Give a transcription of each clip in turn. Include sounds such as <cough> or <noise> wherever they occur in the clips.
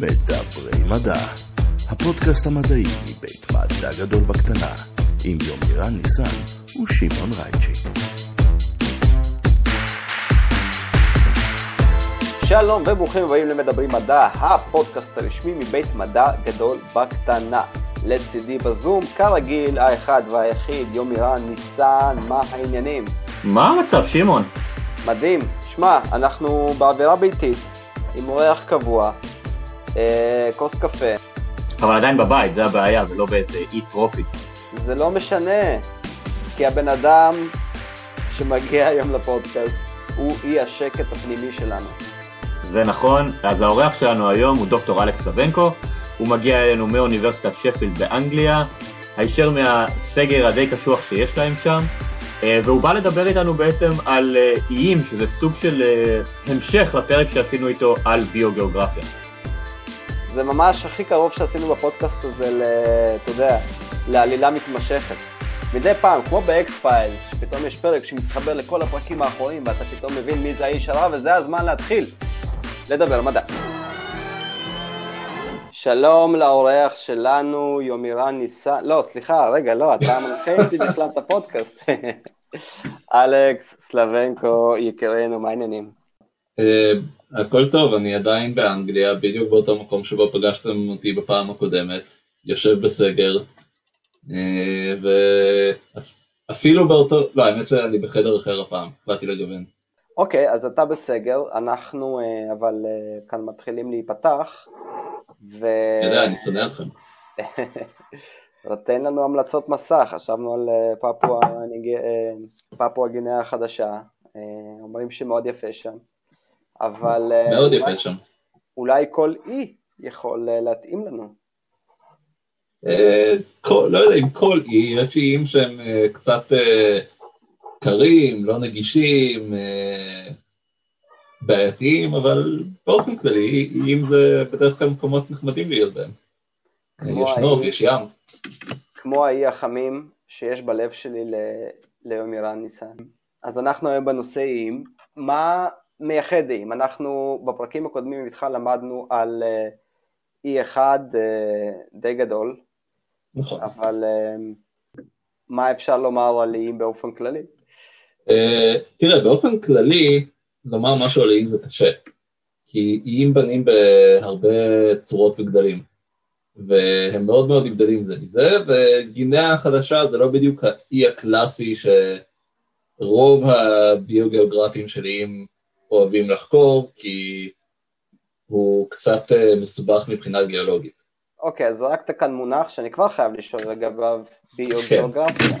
מדברי מדע, הפודקאסט המדעי מבית מדע גדול בקטנה, עם יומירן ניסן ושמעון רייצ'י. שלום וברוכים הבאים למדברים מדע, הפודקאסט הרשמי מבית מדע גדול בקטנה. לצידי בזום, כרגיל, האחד והיחיד, יומירן ניסן, מה העניינים? מה המצב, שמעון? מדהים. שמע, אנחנו באווירה ביתית, עם אורח קבוע, כוס קפה. אבל עדיין בבית, זה הבעיה, ולא באיזה אי טרופי. זה לא משנה, כי הבן אדם שמגיע היום לפודקאסט הוא אי השקט הפנימי שלנו. זה נכון, אז האורח שלנו היום הוא דוקטור אלכס סבנקו, הוא מגיע אלינו מאוניברסיטת שפילד באנגליה, הישר מהסגר הדי קשוח שיש להם שם, אה, והוא בא לדבר איתנו בעצם על אה, איים, שזה סוג של אה, המשך לפרק שעשינו איתו על ביוגיאוגרפיה. זה ממש הכי קרוב שעשינו בפודקאסט הזה, אתה יודע, לעלילה מתמשכת. מדי פעם, כמו ב X-Files, שפתאום יש פרק שמתחבר לכל הפרקים האחרונים ואתה פתאום מבין מי זה האיש הרע וזה הזמן להתחיל לדבר מדע. שלום לאורח שלנו, יומירן ניסן, לא, סליחה, רגע, לא, אתה מנחה איתי <laughs> בכלל את הפודקאסט. <laughs> אלכס סלבנקו, יקירנו, מה העניינים? אה, הכל טוב, אני עדיין באנגליה, בדיוק באותו מקום שבו פגשתם אותי בפעם הקודמת, יושב בסגר, אה, ואפילו באותו, לא, האמת שאני בחדר אחר הפעם, החלטתי לגוון. אוקיי, אז אתה בסגר, אנחנו אה, אבל כאן מתחילים להיפתח, ו... אני יודע, אני שונא אתכם. <laughs> תן לנו המלצות מסע, חשבנו על פפואה גינאה החדשה, אומרים שמאוד יפה שם. אבל... אה, מאוד יפה שם. אולי כל אי יכול אה, להתאים לנו. אה, לא יודע אם כל אי, יש איים שהם קצת קרים, לא נגישים, בעייתיים, אבל באופן כללי, איים זה בדרך כלל מקומות נחמדים להיות בהם. יש נוף, יש ים. כמו האי החמים שיש בלב שלי ליומירן ניסן. אז אנחנו היום בנושא איים. מה מייחד איים. אנחנו בפרקים הקודמים איתך למדנו על אה, אי אחד אה, די גדול. נכון. אבל אה, מה אפשר לומר על איים באופן כללי? תראה, באופן כללי, לומר משהו על איים זה קשה. כי איים בנים בהרבה צורות וגדלים. והם מאוד מאוד נבדלים זה מזה, וגינאה החדשה זה לא בדיוק האי הקלאסי שרוב הביוגיאוגרפים של איים אוהבים לחקור, כי הוא קצת אה, מסובך מבחינה גיאולוגית. אוקיי, אז זרקת כאן מונח שאני כבר חייב לשאול לגביו ביוגיאוגרפיה.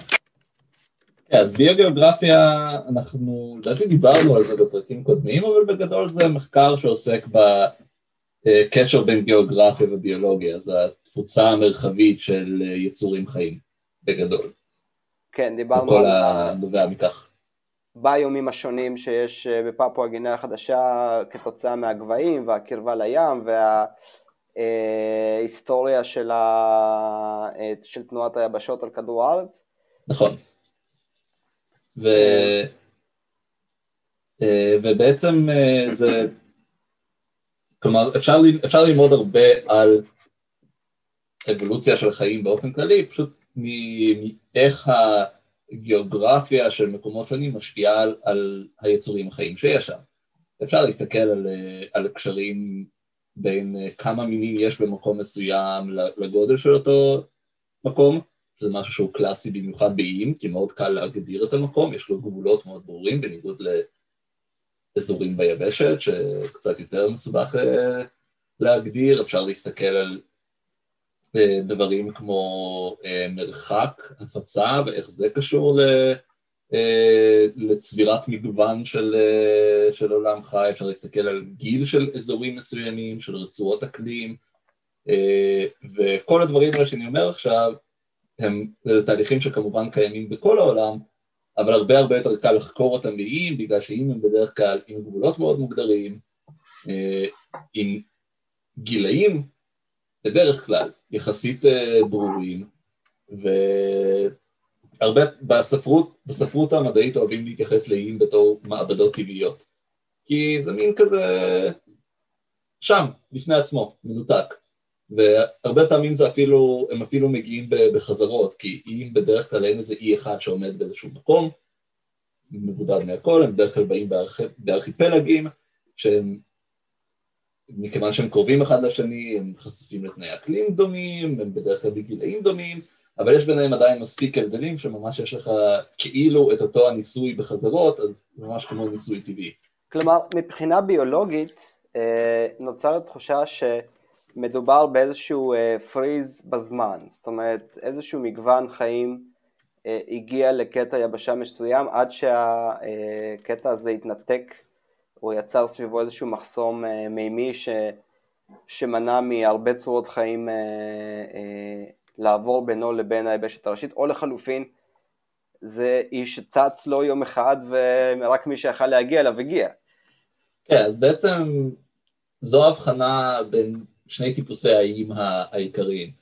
כן, אז ביוגיאוגרפיה, אנחנו לדעתי דיברנו על זה בפרקים קודמים, אבל בגדול זה מחקר שעוסק בקשר בין גיאוגרפיה וביולוגיה, זה התפוצה המרחבית של יצורים חיים, בגדול. כן, דיברנו על... כל הנובע מכך. ביומים השונים שיש אה, בפפואה גינאה החדשה כתוצאה מהגבהים והקרבה לים וההיסטוריה של, ה... אה, של תנועת היבשות על כדור הארץ. נכון. ו... אה, ובעצם זה, כלומר אפשר, אפשר ללמוד הרבה על אבולוציה של חיים באופן כללי, פשוט מאיך ה... גיאוגרפיה של מקומות שונים משפיעה על, על היצורים החיים שיש שם. אפשר להסתכל על, על קשרים בין כמה מינים יש במקום מסוים לגודל של אותו מקום, שזה משהו שהוא קלאסי במיוחד באיים, כי מאוד קל להגדיר את המקום, יש לו גבולות מאוד ברורים, בניגוד לאזורים ביבשת, שקצת יותר מסובך אה, להגדיר, אפשר להסתכל על דברים כמו אה, מרחק הפצה ואיך זה קשור אה, לצבירת מגוון של, אה, של עולם חי, אפשר להסתכל על גיל של אזורים מסוימים, של רצועות אקלים, וכל הדברים האלה שאני אומר עכשיו הם תהליכים שכמובן קיימים בכל העולם, אבל הרבה הרבה יותר קל לחקור אותם באיים, בגלל שאיים הם בדרך כלל עם גבולות מאוד מוגדרים, עם גילאים בדרך כלל יחסית אה, ברורים, והרבה בספרות, בספרות המדעית אוהבים להתייחס לאיים בתור מעבדות טבעיות, כי זה מין כזה שם, בפני עצמו, מנותק. והרבה פעמים זה אפילו, הם אפילו מגיעים בחזרות, כי אם בדרך כלל אין איזה אי אחד שעומד באיזשהו מקום, מבודד מהכל, הם בדרך כלל באים בארכ... בארכיפלגים, שהם, מכיוון שהם קרובים אחד לשני, הם חשופים לתנאי אקלים דומים, הם בדרך כלל בגילאים דומים, אבל יש ביניהם עדיין מספיק הבדלים שממש יש לך כאילו את אותו הניסוי בחזרות, אז זה ממש כמו ניסוי טבעי. כלומר, מבחינה ביולוגית, אה, נוצרת תחושה שמדובר באיזשהו פריז אה, בזמן, זאת אומרת, איזשהו מגוון חיים אה, הגיע לקטע יבשה מסוים עד שהקטע הזה התנתק, הוא יצר סביבו איזשהו מחסום מימי ש... שמנע מהרבה צורות חיים לעבור בינו לבין היבשת הראשית, או לחלופין זה איש שצץ לו יום אחד ורק מי שיכל להגיע אליו הגיע. כן, אז בעצם זו הבחנה בין שני טיפוסי האיים העיקריים.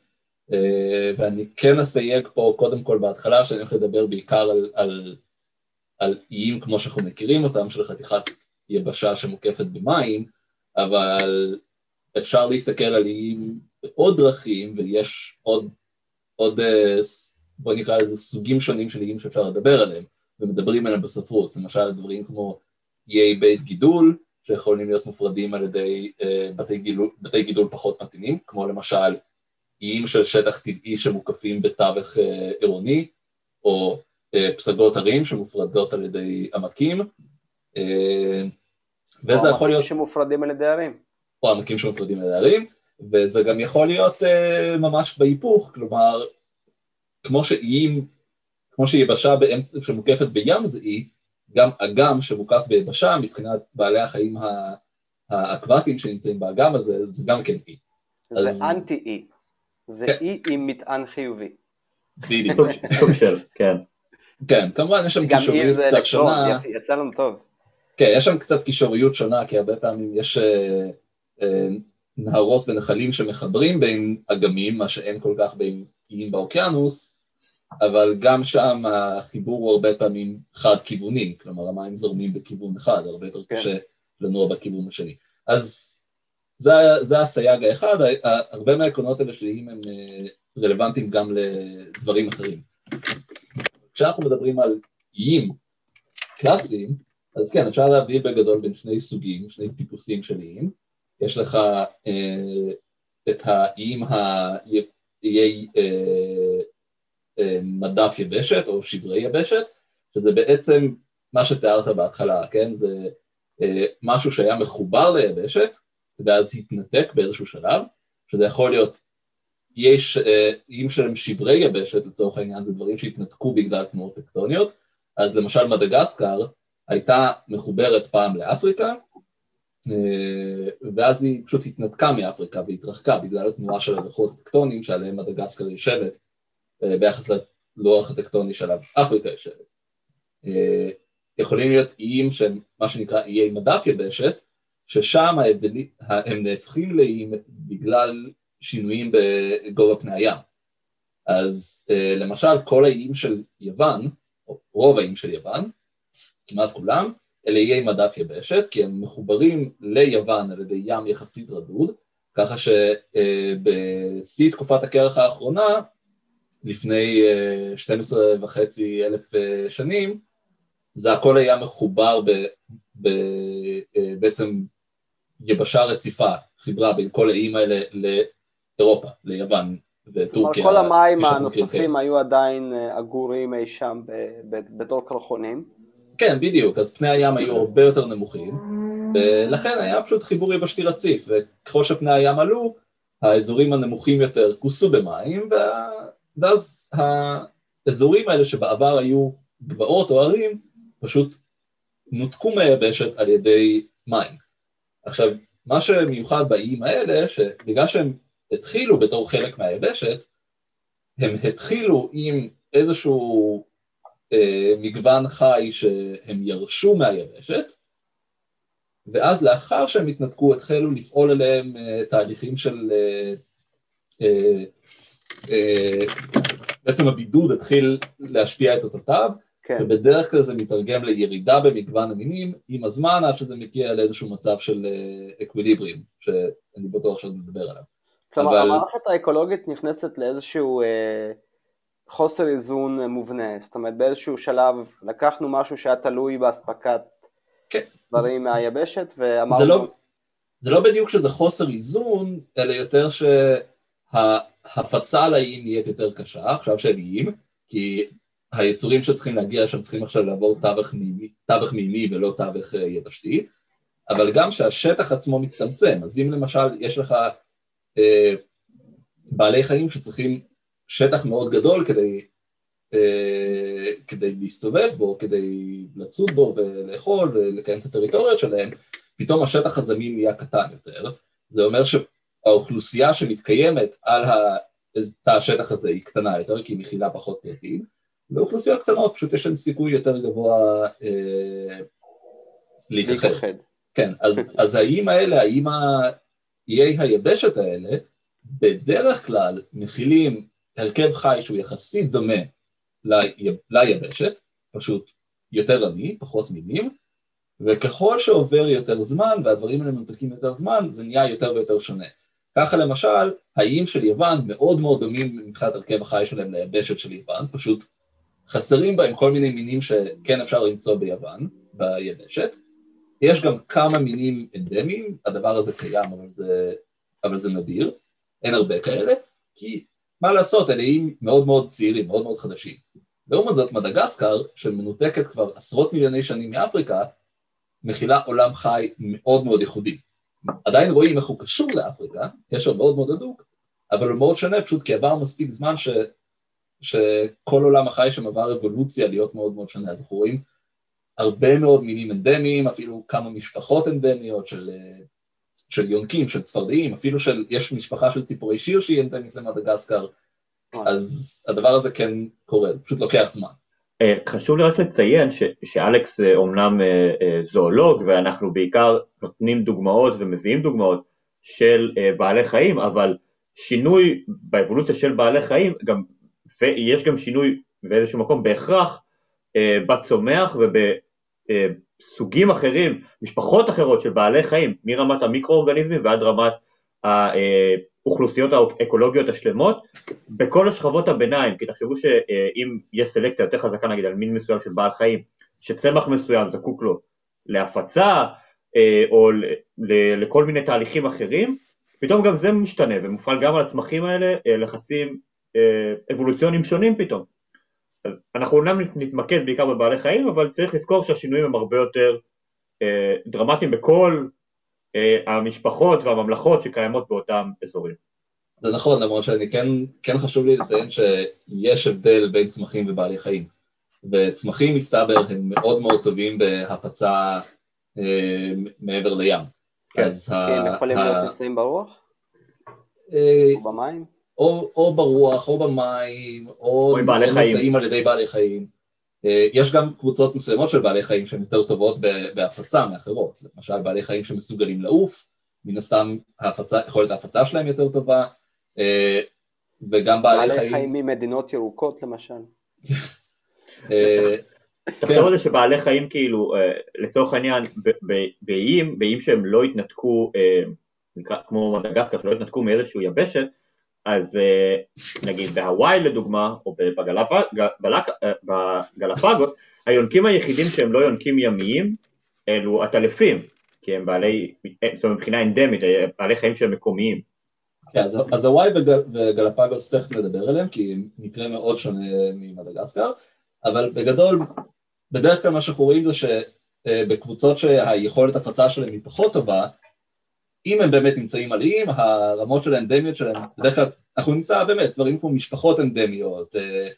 אה, ואני כן אסייג פה קודם כל בהתחלה שאני הולך לדבר בעיקר על, על, על איים כמו שאנחנו מכירים אותם, של חתיכת יבשה שמוקפת במים, אבל אפשר להסתכל על איים בעוד דרכים ויש עוד עוד, אה, בוא נקרא לזה סוגים שונים של איים שאפשר לדבר עליהם, ומדברים עליהם בספרות, למשל דברים כמו איי בית גידול, שיכולים להיות מופרדים על ידי uh, בתי, גידול, בתי גידול פחות מתאימים, כמו למשל איים של שטח טבעי שמוקפים בתווך uh, עירוני, או uh, פסגות ערים שמופרדות על ידי עמקים, וזה יכול להיות... שמופרדים על ידי ערים. או עמקים שמופרדים על ידי ערים, וזה גם יכול להיות uh, ממש בהיפוך, כלומר, כמו שאיים, כמו שיבשה שמוקפת בים זה אי, גם אגם שמוקף ביבשה מבחינת בעלי החיים האקוואטיים שנמצאים באגם הזה, זה גם כן אי. זה אז... אנטי אי, זה כן. אי עם מטען חיובי. בדיוק. סוג של, כן. כן, כמובן יש שם קישוריות קצת שונה. יצא לנו טוב. כן, יש שם קצת קישוריות שונה, כי הרבה פעמים יש... אה, אה, נהרות ונחלים שמחברים בין אגמים, מה שאין כל כך בין איים באוקיינוס, אבל גם שם החיבור הוא הרבה פעמים חד-כיווני, כלומר המים זורמים בכיוון אחד, הרבה יותר כן. קשה לנוע בכיוון השני. אז זה, זה הסייג האחד, הרבה מהעקרונות האלה של איים הם אה, רלוונטיים גם לדברים אחרים. כשאנחנו מדברים על איים קלאסיים, אז כן, אפשר להבדיל בגדול בין שני סוגים, שני טיפוסים של איים. יש לך אה, את האיים האיי אה, אה, מדף יבשת או שברי יבשת, שזה בעצם מה שתיארת בהתחלה, כן? זה אה, משהו שהיה מחובר ליבשת ואז התנתק באיזשהו שלב, שזה יכול להיות יש אה, איים שהם שברי יבשת לצורך העניין, זה דברים שהתנתקו בגלל תנועות טקטוניות, אז למשל מדגסקר הייתה מחוברת פעם לאפריקה, אה, ואז היא פשוט התנתקה מאפריקה והתרחקה בגלל התנועה של הלוחות הטקטונים שעליהם מדגסקר יושבת אה, ביחס ללוח הטקטוני שעליו אפריקה יושבת. אה, יכולים להיות איים שהם מה שנקרא איי מדף יבשת, ששם הם נהפכים לאיים בגלל שינויים בגובה פני הים. אז למשל כל האיים של יוון, או רוב האיים של יוון, כמעט כולם, אלה איי מדף יבשת, כי הם מחוברים ליוון על ידי ים יחסית רדוד, ככה שבשיא תקופת הקרח האחרונה, לפני 12 אה, וחצי אלף אה, שנים, זה הכל היה מחובר ב, ב, אה, בעצם יבשה רציפה, חיברה בין כל האיים האלה לאירופה, ליוון וטורקיה. כלומר כל המים הנוספים היו עדיין אגורים אי שם בתור קרחונים. כן, בדיוק, אז פני הים היו הרבה יותר נמוכים, ולכן היה פשוט חיבור יבשתי רציף, וככל שפני הים עלו, האזורים הנמוכים יותר כוסו במים, ואז האזורים האלה שבעבר היו גבעות או ערים, פשוט נותקו מהיבשת על ידי מים. עכשיו, מה שמיוחד באיים האלה, שבגלל שהם התחילו בתור חלק מהיבשת, הם התחילו עם איזשהו מגוון חי שהם ירשו מהיבשת, ואז לאחר שהם התנתקו התחלו לפעול אליהם אה, תהליכים של... אה, בעצם הבידוד התחיל להשפיע את אותותיו, כן. ובדרך כלל זה מתרגם לירידה במגוון המינים עם הזמן עד שזה מגיע לאיזשהו מצב של אקוויליבריום, שאני בטוח שעוד נדבר עליו. כלומר, אבל- המערכת האקולוגית נכנסת לאיזשהו אה, חוסר איזון מובנה, זאת אומרת באיזשהו שלב לקחנו משהו שהיה תלוי באספקת כן. דברים מהיבשת ואמרנו, זה לא, זה לא בדיוק שזה חוסר איזון, אלא יותר שההפצה לאיים נהיית יותר קשה, עכשיו שהם איים, כי היצורים שצריכים להגיע שם צריכים עכשיו לעבור תווך מימי, תווך מימי ולא תווך אה, יבשתי, אבל גם שהשטח עצמו מצטמצם, אז אם למשל יש לך אה, בעלי חיים שצריכים שטח מאוד גדול כדי, אה, כדי להסתובב בו, כדי לצוד בו ולאכול ולקיים את הטריטוריות שלהם, פתאום השטח הזמין נהיה קטן יותר, זה אומר שהאוכלוסייה שמתקיימת על ה- תא השטח הזה היא קטנה יותר, כי היא מכילה פחות פרטים, ואוכלוסיות קטנות פשוט יש להן סיכוי יותר גבוה אה, להיכחד. להיכחד. כן, אז, אז האיים האלה, האיים איי היבשת האלה, בדרך כלל מכילים הרכב חי שהוא יחסית דומה לי, ליבשת, פשוט יותר עני, פחות מינים, וככל שעובר יותר זמן והדברים האלה מנותקים יותר זמן, זה נהיה יותר ויותר שונה. ככה למשל, האיים של יוון מאוד מאוד דומים מבחינת הרכב החי שלהם ליבשת של יוון, פשוט חסרים בהם כל מיני מינים שכן אפשר למצוא ביוון, ביבשת. יש גם כמה מינים אנדמיים, הדבר הזה קיים אבל זה, אבל זה נדיר, אין הרבה כאלה, כי מה לעשות, אלה איים מאוד מאוד צעירים, מאוד מאוד חדשים. לעומת זאת מדגסקר, שמנותקת כבר עשרות מיליוני שנים מאפריקה, מכילה עולם חי מאוד מאוד ייחודי. עדיין רואים איך הוא קשור לאפריקה, קשר מאוד מאוד הדוק, אבל הוא מאוד שונה פשוט כי עבר מספיק זמן ש, שכל עולם החי שם עבר אבולוציה להיות מאוד מאוד שונה, אז אנחנו רואים הרבה מאוד מינים אנדמיים, אפילו כמה משפחות אנדמיות של, של יונקים, של צפרדעים, אפילו של, יש משפחה של ציפורי שיר שהיא אנדמית למדגסקר, אז הדבר הזה כן קורה, זה פשוט לוקח זמן. אה, חשוב לי רק לציין ש, שאלכס אה, אומנם אה, אה, זואולוג ואנחנו בעיקר נותנים דוגמאות ומביאים דוגמאות של אה, בעלי חיים, אבל שינוי באבולוציה של בעלי חיים, גם, ויש גם שינוי באיזשהו מקום בהכרח אה, בצומח ובסוגים אחרים, משפחות אחרות של בעלי חיים, מרמת המיקרואורגניזמים ועד רמת האוכלוסיות האקולוגיות השלמות, בכל השכבות הביניים, כי תחשבו שאם יש סלקציה יותר חזקה נגיד על מין מסוים של בעל חיים, שצמח מסוים זקוק לו להפצה אה, או לכל מיני תהליכים אחרים, פתאום גם זה משתנה ומופעל גם על הצמחים האלה אה, לחצים אה, אבולוציוניים שונים פתאום. אז אנחנו אומנם נתמקד בעיקר בבעלי חיים, אבל צריך לזכור שהשינויים הם הרבה יותר דרמטיים בכל המשפחות והממלכות שקיימות באותם אזורים. זה נכון, למרות שאני כן, כן חשוב לי לציין שיש הבדל בין צמחים ובעלי חיים. וצמחים מסתבר הם מאוד מאוד טובים בהפצה אה, מעבר לים. כן, אז הם יכולים להיות נישואים ברוח אה, או במים? או, או ברוח, או במים, או, או עם בעלי או חיים. נשאים על ידי בעלי חיים. אה, יש גם קבוצות מסוימות של בעלי חיים שהן יותר טובות בהפצה מאחרות. למשל, בעלי חיים שמסוגלים לעוף, מן הסתם ההפצה, יכולת ההפצה שלהם יותר טובה, אה, וגם בעלי, בעלי חיים... חיים ממדינות ירוקות למשל. <laughs> אה, תחשוב על זה שבעלי חיים כאילו, לצורך העניין, באיים, באיים שהם לא התנתקו, נקרא, כמו מדגסקר, שלא התנתקו מאיזשהו יבשת, אז אה, נגיד בהוואי לדוגמה, או אה, בגלפגוס, היונקים היחידים שהם לא יונקים ימיים, אלו עטלפים, כי הם בעלי, אה, זאת אומרת מבחינה אנדמית, בעלי חיים שהם מקומיים. כן, אז, הוואי וגל, וגלפגוס תכף נדבר עליהם, כי הם מקרה מאוד שונה ממדגסקר, אבל בגדול, בדרך כלל מה שאנחנו רואים זה שבקבוצות שהיכולת הפצה שלהם היא פחות טובה, אם הם באמת נמצאים על איים, הרמות של האנדמיות שלהם, בדרך כלל, אנחנו נמצא באמת דברים כמו משפחות אנדמיות, אה,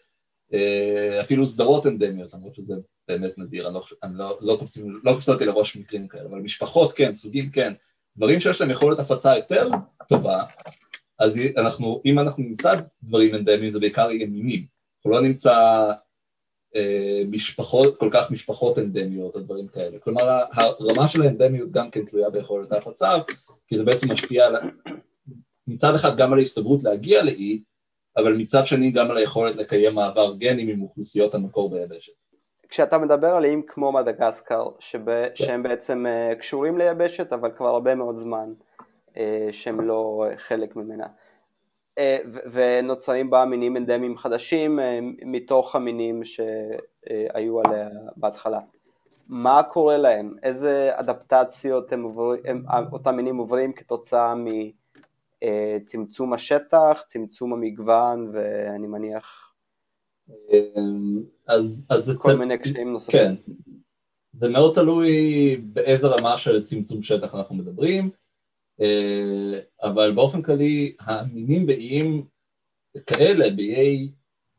אה, אפילו סדרות אנדמיות, למרות שזה באמת נדיר, אני לא, אני לא, לא, קופצים, לא קופצתי לראש מקרים כאלה, אבל משפחות כן, סוגים כן, דברים שיש להם יכולת הפצה יותר טובה, אז אנחנו, אם אנחנו נמצא דברים אנדמיים זה בעיקר יהיה מינים, אנחנו לא נמצא משפחות, כל כך משפחות אנדמיות או דברים כאלה, כלומר הרמה של האנדמיות גם כן תלויה ביכולת ההפצה, כי זה בעצם משפיע על, מצד אחד גם על ההסתברות להגיע לאי, אבל מצד שני גם על היכולת לקיים מעבר גנים עם אוכלוסיות המקור ביבשת. כשאתה מדבר על איים כמו מדגסקר, שב, שהם בעצם uh, קשורים ליבשת, אבל כבר הרבה מאוד זמן uh, שהם לא חלק ממנה. Uh, ונוצרים בה מינים אנדמיים חדשים uh, מתוך המינים שהיו עליה בהתחלה. מה קורה להם? איזה אדפטציות הם עוברים, הם, אותם מינים עוברים כתוצאה מצמצום השטח, צמצום המגוון, ואני מניח אז, אז זה... כל מיני קשיים נוספים. כן. זה מאוד תלוי באיזה רמה של צמצום שטח אנחנו מדברים, אה, אבל באופן כללי המינים באיים כאלה, באיי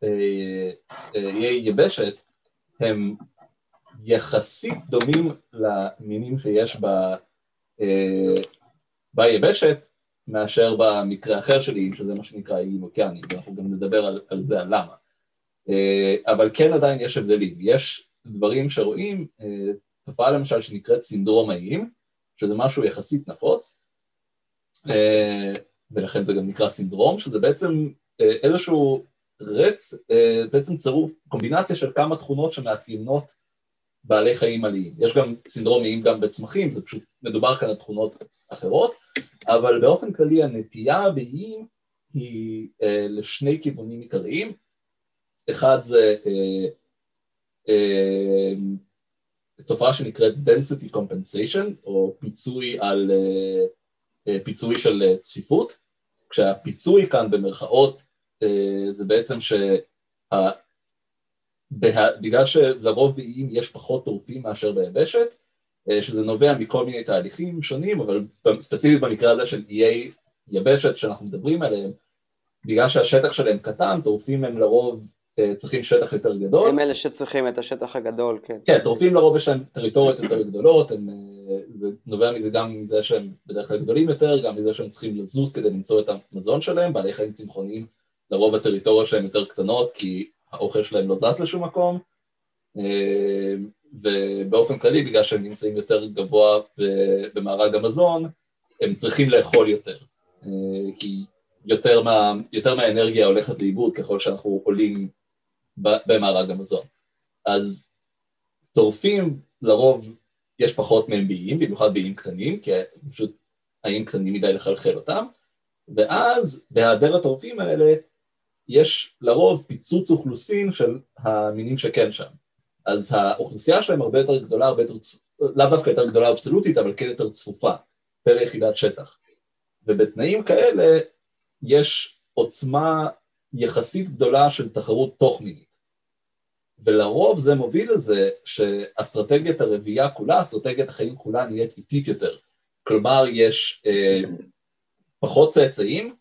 אה, איי יבשת, הם יחסית דומים למינים שיש ב, אה, ביבשת מאשר במקרה אחר של איים, שזה מה שנקרא איים אוקיאניים, ואנחנו גם נדבר על, על זה, על למה. אה, אבל כן עדיין יש הבדלים. יש דברים שרואים, אה, תופעה למשל שנקראת סינדרום האיים, שזה משהו יחסית נפוץ, אה, ולכן זה גם נקרא סינדרום, שזה בעצם איזשהו רץ, בעצם צירוף, קומבינציה של כמה תכונות שמאפיינות בעלי חיים עליים. יש גם סינדרום איים גם בצמחים, זה פשוט מדובר כאן על תכונות אחרות, אבל באופן כללי הנטייה באיים היא לשני כיוונים עיקריים, אחד זה אה, אה, תופעה שנקראת density compensation, או פיצוי על, אה, אה, פיצוי של אה, צפיפות, כשהפיצוי כאן במרכאות אה, זה בעצם שה... בגלל שלרוב באיים יש פחות טורפים מאשר ביבשת, אה, שזה נובע מכל מיני תהליכים שונים, אבל ספציפית במקרה הזה של איי יבשת שאנחנו מדברים עליהם, בגלל שהשטח שלהם קטן, טורפים הם לרוב אה, צריכים שטח יותר גדול. הם אלה שצריכים את השטח הגדול, כן. כן, טורפים לרוב יש להם טריטוריות יותר גדולות, הם, אה, זה נובע מזה גם מזה שהם בדרך כלל גדולים יותר, גם מזה שהם צריכים לזוז כדי למצוא את המזון שלהם, בעלי חיים צמחוניים לרוב הטריטוריות שלהם יותר קטנות כי האוכל שלהם לא זז לשום מקום, אה, ובאופן כללי בגלל שהם נמצאים יותר גבוה במארג המזון, הם צריכים לאכול יותר, כי יותר, מה, יותר מהאנרגיה הולכת לאיבוד ככל שאנחנו עולים במארג המזון. אז טורפים לרוב יש פחות מהם באיים, במיוחד באיים קטנים, כי פשוט האיים קטנים מדי לחלחל אותם, ואז בהיעדר הטורפים האלה יש לרוב פיצוץ אוכלוסין של המינים שכן שם. אז האוכלוסייה שלהם הרבה יותר גדולה, הרבה יותר, לאו דווקא יותר גדולה אבסולוטית, אבל כן יותר צפופה, פר יחידת שטח. ובתנאים כאלה יש עוצמה יחסית גדולה של תחרות תוך מינית. ולרוב זה מוביל לזה שאסטרטגיית הרבייה כולה, אסטרטגיית החיים כולה נהיית איטית יותר. כלומר, יש אה, פחות צאצאים,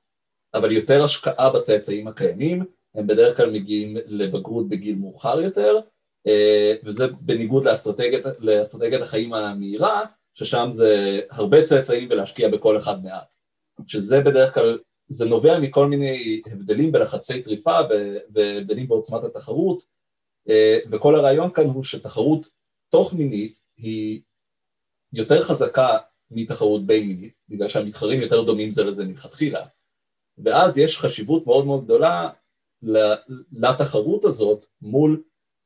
אבל יותר השקעה בצאצאים הקיימים, הם בדרך כלל מגיעים לבגרות בגיל מאוחר יותר, אה, וזה בניגוד לאסטרטגיית, לאסטרטגיית החיים המהירה, ששם זה הרבה צאצאים ולהשקיע בכל אחד מעט. שזה בדרך כלל, זה נובע מכל מיני הבדלים בלחצי טריפה והבדלים בעוצמת התחרות, וכל הרעיון כאן הוא שתחרות תוך מינית היא יותר חזקה מתחרות בין מינית, בגלל שהמתחרים יותר דומים זה לזה מלכתחילה, ואז יש חשיבות מאוד מאוד גדולה לתחרות הזאת מול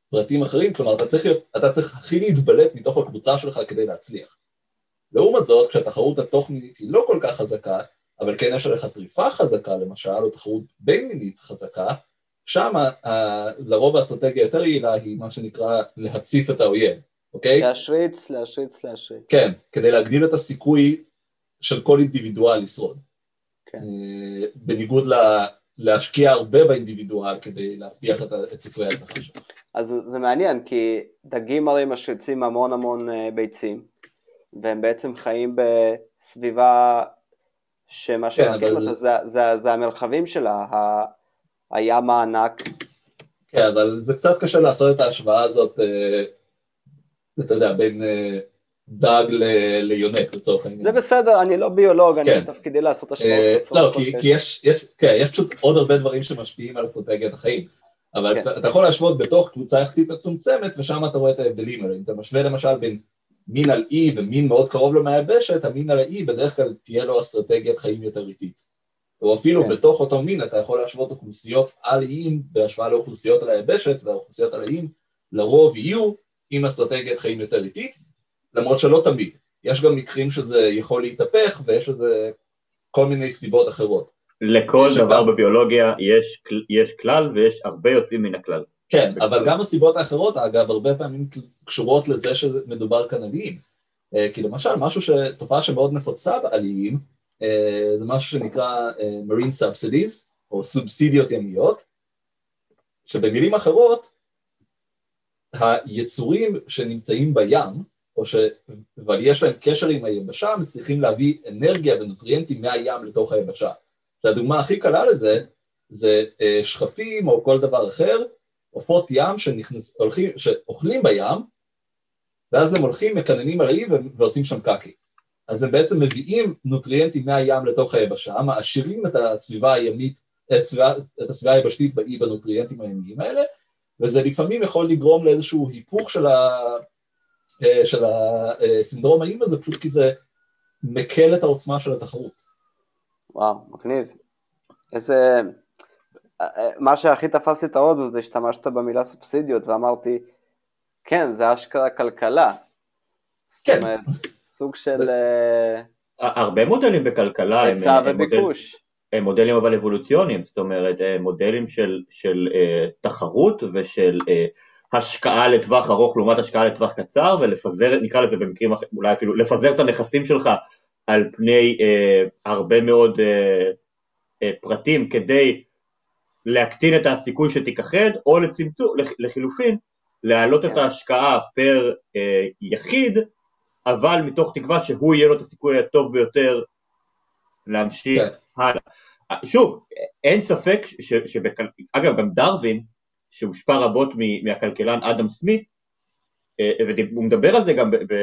פרטים אחרים, כלומר אתה צריך, להיות, אתה צריך הכי להתבלט מתוך הקבוצה שלך כדי להצליח. לעומת זאת, כשהתחרות התוך מינית היא לא כל כך חזקה, אבל כן יש עליך טריפה חזקה למשל, או תחרות בין מינית חזקה, שם לרוב האסטרטגיה היותר יעילה היא מה שנקרא להציף את האויב, אוקיי? להשריץ, להשריץ, להשריץ. כן, כדי להגדיל את הסיכוי של כל אינדיבידואל לשרוד. כן. אה, בניגוד ל... להשקיע הרבה באינדיבידואל כדי להבטיח את, את סיכויי ההצלחה שלו. אז זה מעניין, כי דגים הרי משריצים המון המון אה, ביצים, והם בעצם חיים בסביבה שמה כן, שמכיר אבל... זה, זה, זה המרחבים שלה, הים הענק. כן, אבל זה קצת קשה לעשות את ההשוואה הזאת, אה, אתה יודע, בין אה, דג ליונק לצורך העניין. זה בסדר, אני לא ביולוג, אני כן. בתפקידי לעשות השוואות. אה, לא, כי יש כן, יש פשוט עוד הרבה דברים שמשפיעים על אסטרטגיית החיים. אבל כן. אתה יכול להשוות בתוך קבוצה יחסית מצומצמת, ושם אתה רואה את ההבדלים האלה. אם אתה משווה למשל בין מין על אי ומין מאוד קרוב למייבשת, המין על האי בדרך כלל תהיה לו אסטרטגיית חיים יותר איטית. או אפילו כן. בתוך אותו מין אתה יכול להשוות אוכלוסיות על איים בהשוואה לאוכלוסיות על היבשת, והאוכלוסיות על האיים לרוב יהיו עם אסטרטגיית חיים יותר איטית, למרות שלא תמיד. יש גם מקרים שזה יכול להתהפך ויש לזה כל מיני סיבות אחרות. לכל דבר גם... בביולוגיה יש, יש כלל ויש הרבה יוצאים מן הכלל. כן, אבל גם הסיבות האחרות, אגב, הרבה פעמים קשורות לזה שמדובר כאן על איים. אה, כי למשל, משהו ש... תופעה שמאוד נפוצה בעליים, זה משהו שנקרא אה, Marine Subsidies, או סובסידיות ימיות, שבמילים אחרות, היצורים שנמצאים בים, או ש... אבל יש להם קשר עם היבשה, מצליחים להביא אנרגיה ונוטריאנטים מהים לתוך היבשה. והדוגמה הכי קלה לזה, זה שכפים או כל דבר אחר, עופות ים שנכנס, הולכים, שאוכלים בים, ואז הם הולכים, מקננים על האי ועושים שם קקי. אז הם בעצם מביאים נוטריאנטים מהים לתוך היבשה, מעשירים את הסביבה הימית, את הסביבה, את הסביבה היבשתית באי בנוטריאנטים הימיים האלה, וזה לפעמים יכול לגרום לאיזשהו היפוך של, ה, אה, של הסינדרום האיים הזה, פשוט כי זה מקל את העוצמה של התחרות. וואו, מגניב. איזה... מה שהכי תפס לי את האוזן זה שהשתמשת במילה סובסידיות ואמרתי, כן, זה אשכרה כלכלה. כן. זאת אומרת, סוג של... אה, הרבה מודלים בכלכלה הם, היצע הם, מודל. הם מודלים אבל אבולוציוניים, זאת אומרת מודלים של, של uh, תחרות ושל השקעה לטווח ארוך לעומת השקעה לטווח קצר ולפזר, נקרא לזה במקרים אחרים, אולי אפילו לפזר את הנכסים שלך על פני uh, הרבה מאוד uh, uh, פרטים כדי להקטין את הסיכוי שתיכחד או לצמצום, לחילופין להעלות את כן. ההשקעה פר אה, יחיד, אבל מתוך תקווה שהוא יהיה לו את הסיכוי הטוב ביותר להמשיך כן. הלאה. שוב, אין ספק, ש, שבכל... אגב גם דרווין, שהושפע רבות מ, מהכלכלן אדם סמית, אה, והוא מדבר על זה גם, ב, ב,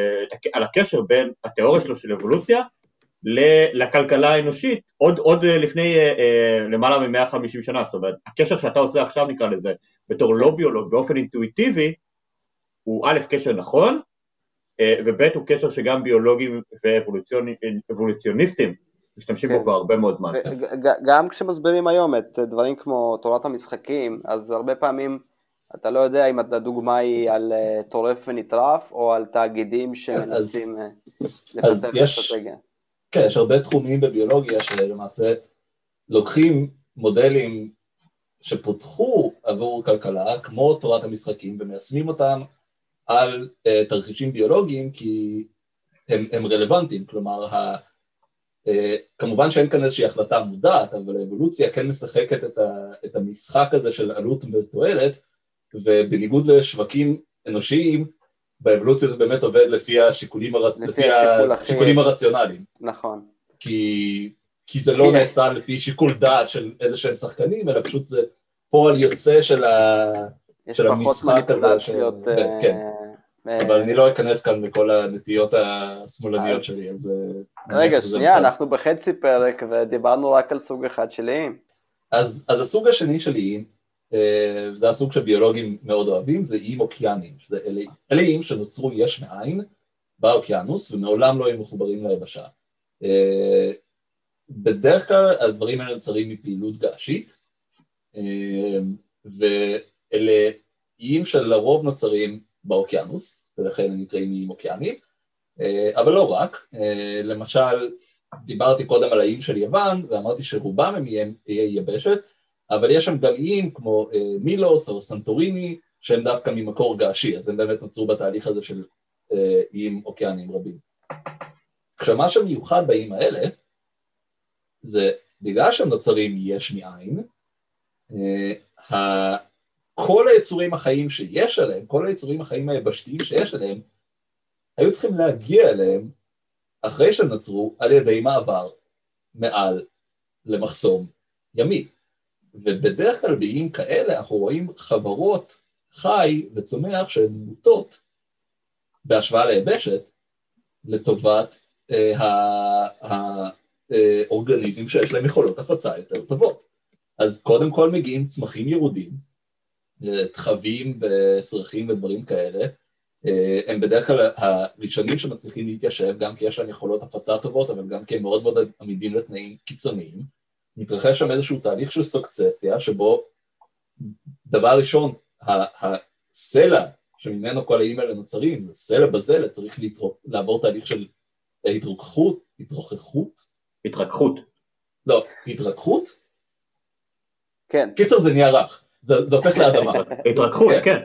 על הקשר בין התיאוריה שלו של אבולוציה לכלכלה האנושית עוד, עוד אה, לפני אה, למעלה מ-150 שנה, זאת אומרת, הקשר שאתה עושה עכשיו נקרא לזה, בתור לא ביולוג באופן אינטואיטיבי, הוא א', קשר נכון, וב', הוא קשר שגם ביולוגים ואבולוציוניסטים משתמשים כן. בו כבר הרבה מאוד זמן. גם כשמסבירים היום את דברים כמו תורת המשחקים, אז הרבה פעמים אתה לא יודע אם הדוגמה היא על אה, טורף ונטרף או על תאגידים שמנסים אה, אז לפתח יש- אסטרטגיה. כן, יש הרבה תחומים בביולוגיה שלמעשה לוקחים מודלים שפותחו עבור כלכלה, כמו תורת המשחקים, ומיישמים אותם על uh, תרחישים ביולוגיים כי הם, הם רלוונטיים, כלומר, ה, uh, כמובן שאין כאן איזושהי החלטה מודעת, אבל האבולוציה כן משחקת את, ה, את המשחק הזה של עלות ותועלת, ובניגוד לשווקים אנושיים, באבולוציה זה באמת עובד לפי השיקולים, הר... לפי לפי השיקול הכי- השיקולים הרציונליים. נכון. כי, כי זה לא נעשה לפי שיקול דעת של איזה שהם שחקנים, אלא פשוט זה פועל יוצא של, ה... יש של פחות המשחק הזה, מניפולציות. של- אה, כן. אבל אני לא אכנס כאן לכל הנטיות השמאלניות שלי, אז... אה, רגע, שנייה. אנחנו בחצי פרק ודיברנו רק על סוג אחד של איים. אז, הסוג השני של איים, אה, זה הסוג שביולוגים מאוד אוהבים, זה איים אוקיאניים, שזה אלה, איים שנוצרו יש מאין באוקיינוס ומעולם לא היו מחוברים ליבשה. אה, בדרך כלל הדברים האלה נוצרים מפעילות געשית, ואלה איים שלרוב נוצרים באוקיינוס, ולכן הם נקראים איים אוקיאניים, אה, אבל לא רק, אה, למשל דיברתי קודם על האיים של יוון, ואמרתי שרובם הם איי יבשת, אבל יש שם גם איים כמו אה, מילוס או סנטוריני, שהם דווקא ממקור געשי, אז הם באמת נוצרו בתהליך הזה של איים אוקיאניים רבים. עכשיו, מה שמיוחד באיים האלה, זה בגלל שהם נוצרים יש מאין, כל היצורים החיים שיש עליהם, כל היצורים החיים היבשתיים שיש עליהם, היו צריכים להגיע אליהם אחרי שהם נוצרו על ידי מעבר מעל למחסום ימי. ובדרך כלל באיים כאלה אנחנו רואים חברות חי וצומח שהן מוטות בהשוואה ליבשת לטובת אה, האורגניזם שיש להם יכולות הפצה יותר טובות. אז קודם כל מגיעים צמחים ירודים, אה, תחבים וסרחים ודברים כאלה, אה, הם בדרך כלל הראשונים שמצליחים להתיישב, גם כי יש להם יכולות הפצה טובות, אבל גם כי הם מאוד מאוד עמידים לתנאים קיצוניים. מתרחש שם איזשהו תהליך של סוקצסיה, שבו דבר ראשון, הסלע שממנו כל האיים האלה נוצרים, זה סלע בזלע, צריך להתרוק, לעבור תהליך של התרוקחות, התרוכחות, התרככות. לא, התרככות? כן. קיצר זה נהיה רך, זה, הופך לאדמה. <laughs> התרככות, כן. כן.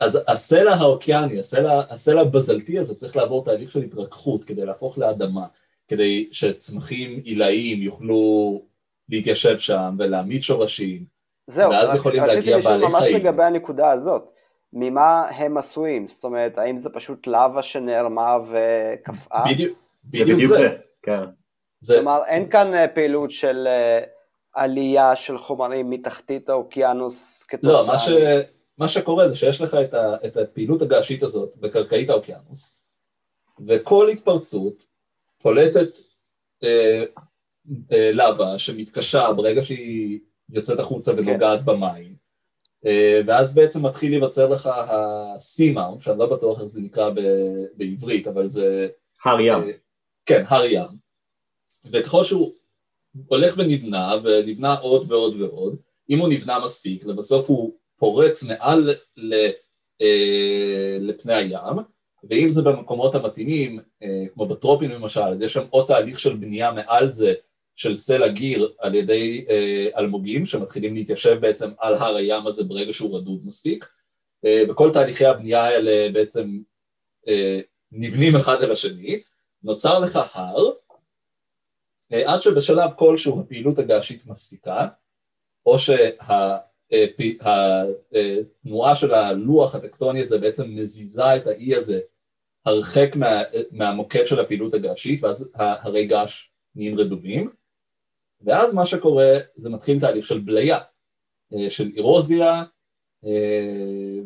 אז הסלע האוקיאני, הסלע, הסלע הבזלתי הזה צריך לעבור תהליך של התרככות כדי להפוך לאדמה, כדי שצמחים עילאיים יוכלו להתיישב שם ולהעמיד שורשים, זהו, ואז יכולים רציתי להגיע לשאול בעלי ממש חיים. לגבי הנקודה הזאת. ממה הם עשויים? זאת אומרת, האם זה פשוט לאווה שנערמה וקפאה? בדיוק, בדיוק זה. זה. כן. זה, כלומר, אין כאן אה, פעילות של אה, עלייה של חומרים מתחתית האוקיינוס כתוצאה... לא, מה, ש, מה שקורה זה שיש לך את, ה, את הפעילות הגעשית הזאת בקרקעית האוקיינוס, וכל התפרצות פולטת אה, אה, לבה שמתקשה ברגע שהיא יוצאת החוצה ונוגעת במים, אה, ואז בעצם מתחיל להיווצר לך ה-seamount, שאני לא בטוח איך זה נקרא ב- בעברית, אבל זה... הר ים. אה, כן, הר ים. וככל שהוא הולך ונבנה, ונבנה עוד ועוד ועוד, אם הוא נבנה מספיק, לבסוף הוא פורץ מעל ל, אה, לפני הים, ואם זה במקומות המתאימים, אה, כמו בטרופים למשל, אז יש שם עוד תהליך של בנייה מעל זה, של סלע גיר על ידי אה, אלמוגים, שמתחילים להתיישב בעצם על הר הים הזה ברגע שהוא רדוד מספיק, אה, וכל תהליכי הבנייה האלה בעצם אה, נבנים אחד על השני, נוצר לך הר, עד שבשלב כלשהו הפעילות הגעשית מפסיקה, או שהתנועה של הלוח הטקטוני הזה בעצם מזיזה את האי הזה הרחק מה, מהמוקד של הפעילות הגעשית, ואז הרי געש נהיים רדומים, ואז מה שקורה זה מתחיל תהליך של בליה, אה, של אירוזיה,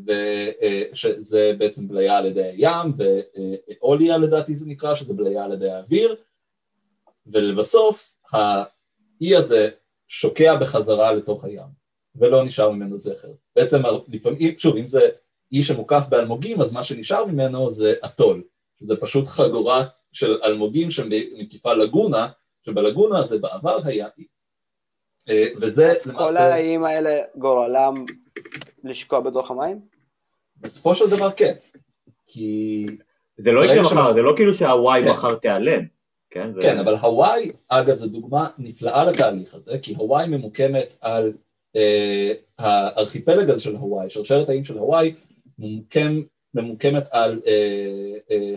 ושזה בעצם בליה על ידי הים, ואוליה לדעתי זה נקרא, שזה בליה על ידי האוויר, ולבסוף האי הזה שוקע בחזרה לתוך הים, ולא נשאר ממנו זכר. בעצם לפעמים, שוב, אם זה אי שמוקף באלמוגים, אז מה שנשאר ממנו זה אטול, שזה פשוט חגורה של אלמוגים שמקיפה לגונה, שבלגונה הזה בעבר היה אי. אה, וזה אז למעשה... כל האיים האלה גורלם לשקוע בתוך המים? בסופו של דבר כן, כי... זה לא יקרה מחר, שמס- זה לא כאילו שהוואי כן. מחר תיעלם. כן, זה- כן, אבל הוואי, אגב, זו דוגמה נפלאה לתהליך הזה, כי הוואי ממוקמת על אה, הארכיפלג הזה של הוואי, שרשרת האיים של הוואי, ממוקם, ממוקמת על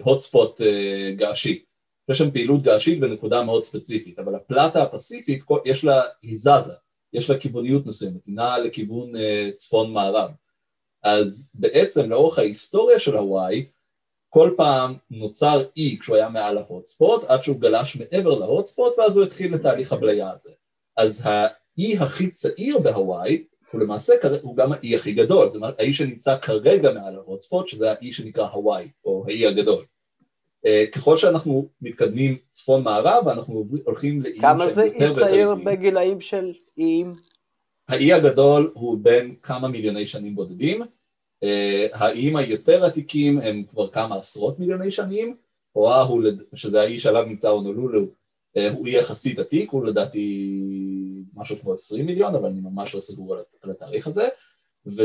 הוטספוט אה, געשי. יש שם פעילות געשית בנקודה מאוד ספציפית, אבל הפלטה הפסיפית, יש לה, היא זזה, יש לה כיווניות מסוימת, היא נעה לכיוון אה, צפון-מערב. אז בעצם לאורך ההיסטוריה של הוואי, כל פעם נוצר אי כשהוא היה מעל ההוטספוט, עד שהוא גלש מעבר להוטספוט, ואז הוא התחיל את תהליך הבליה הזה. אז האי הכי צעיר בהוואי, הוא למעשה הוא גם האי הכי גדול, זאת אומרת האי שנמצא כרגע מעל ההוטספוט, שזה האי שנקרא הוואי, או האי הגדול. אה, ככל שאנחנו מתקדמים צפון מערב, אנחנו הולכים לאיים כמה שהם זה יותר אי ויותר צעיר איטיים. בגילאים של איים? האי הגדול הוא בין כמה מיליוני שנים בודדים, האיים היותר עתיקים הם כבר כמה עשרות מיליוני שנים, אוההו, לד- שזה האי שעליו נמצא הונולולו, אה, הוא יחסית עתיק, הוא לדעתי משהו כמו 20 מיליון, אבל אני ממש לא סגור על, התאריך הזה, ו,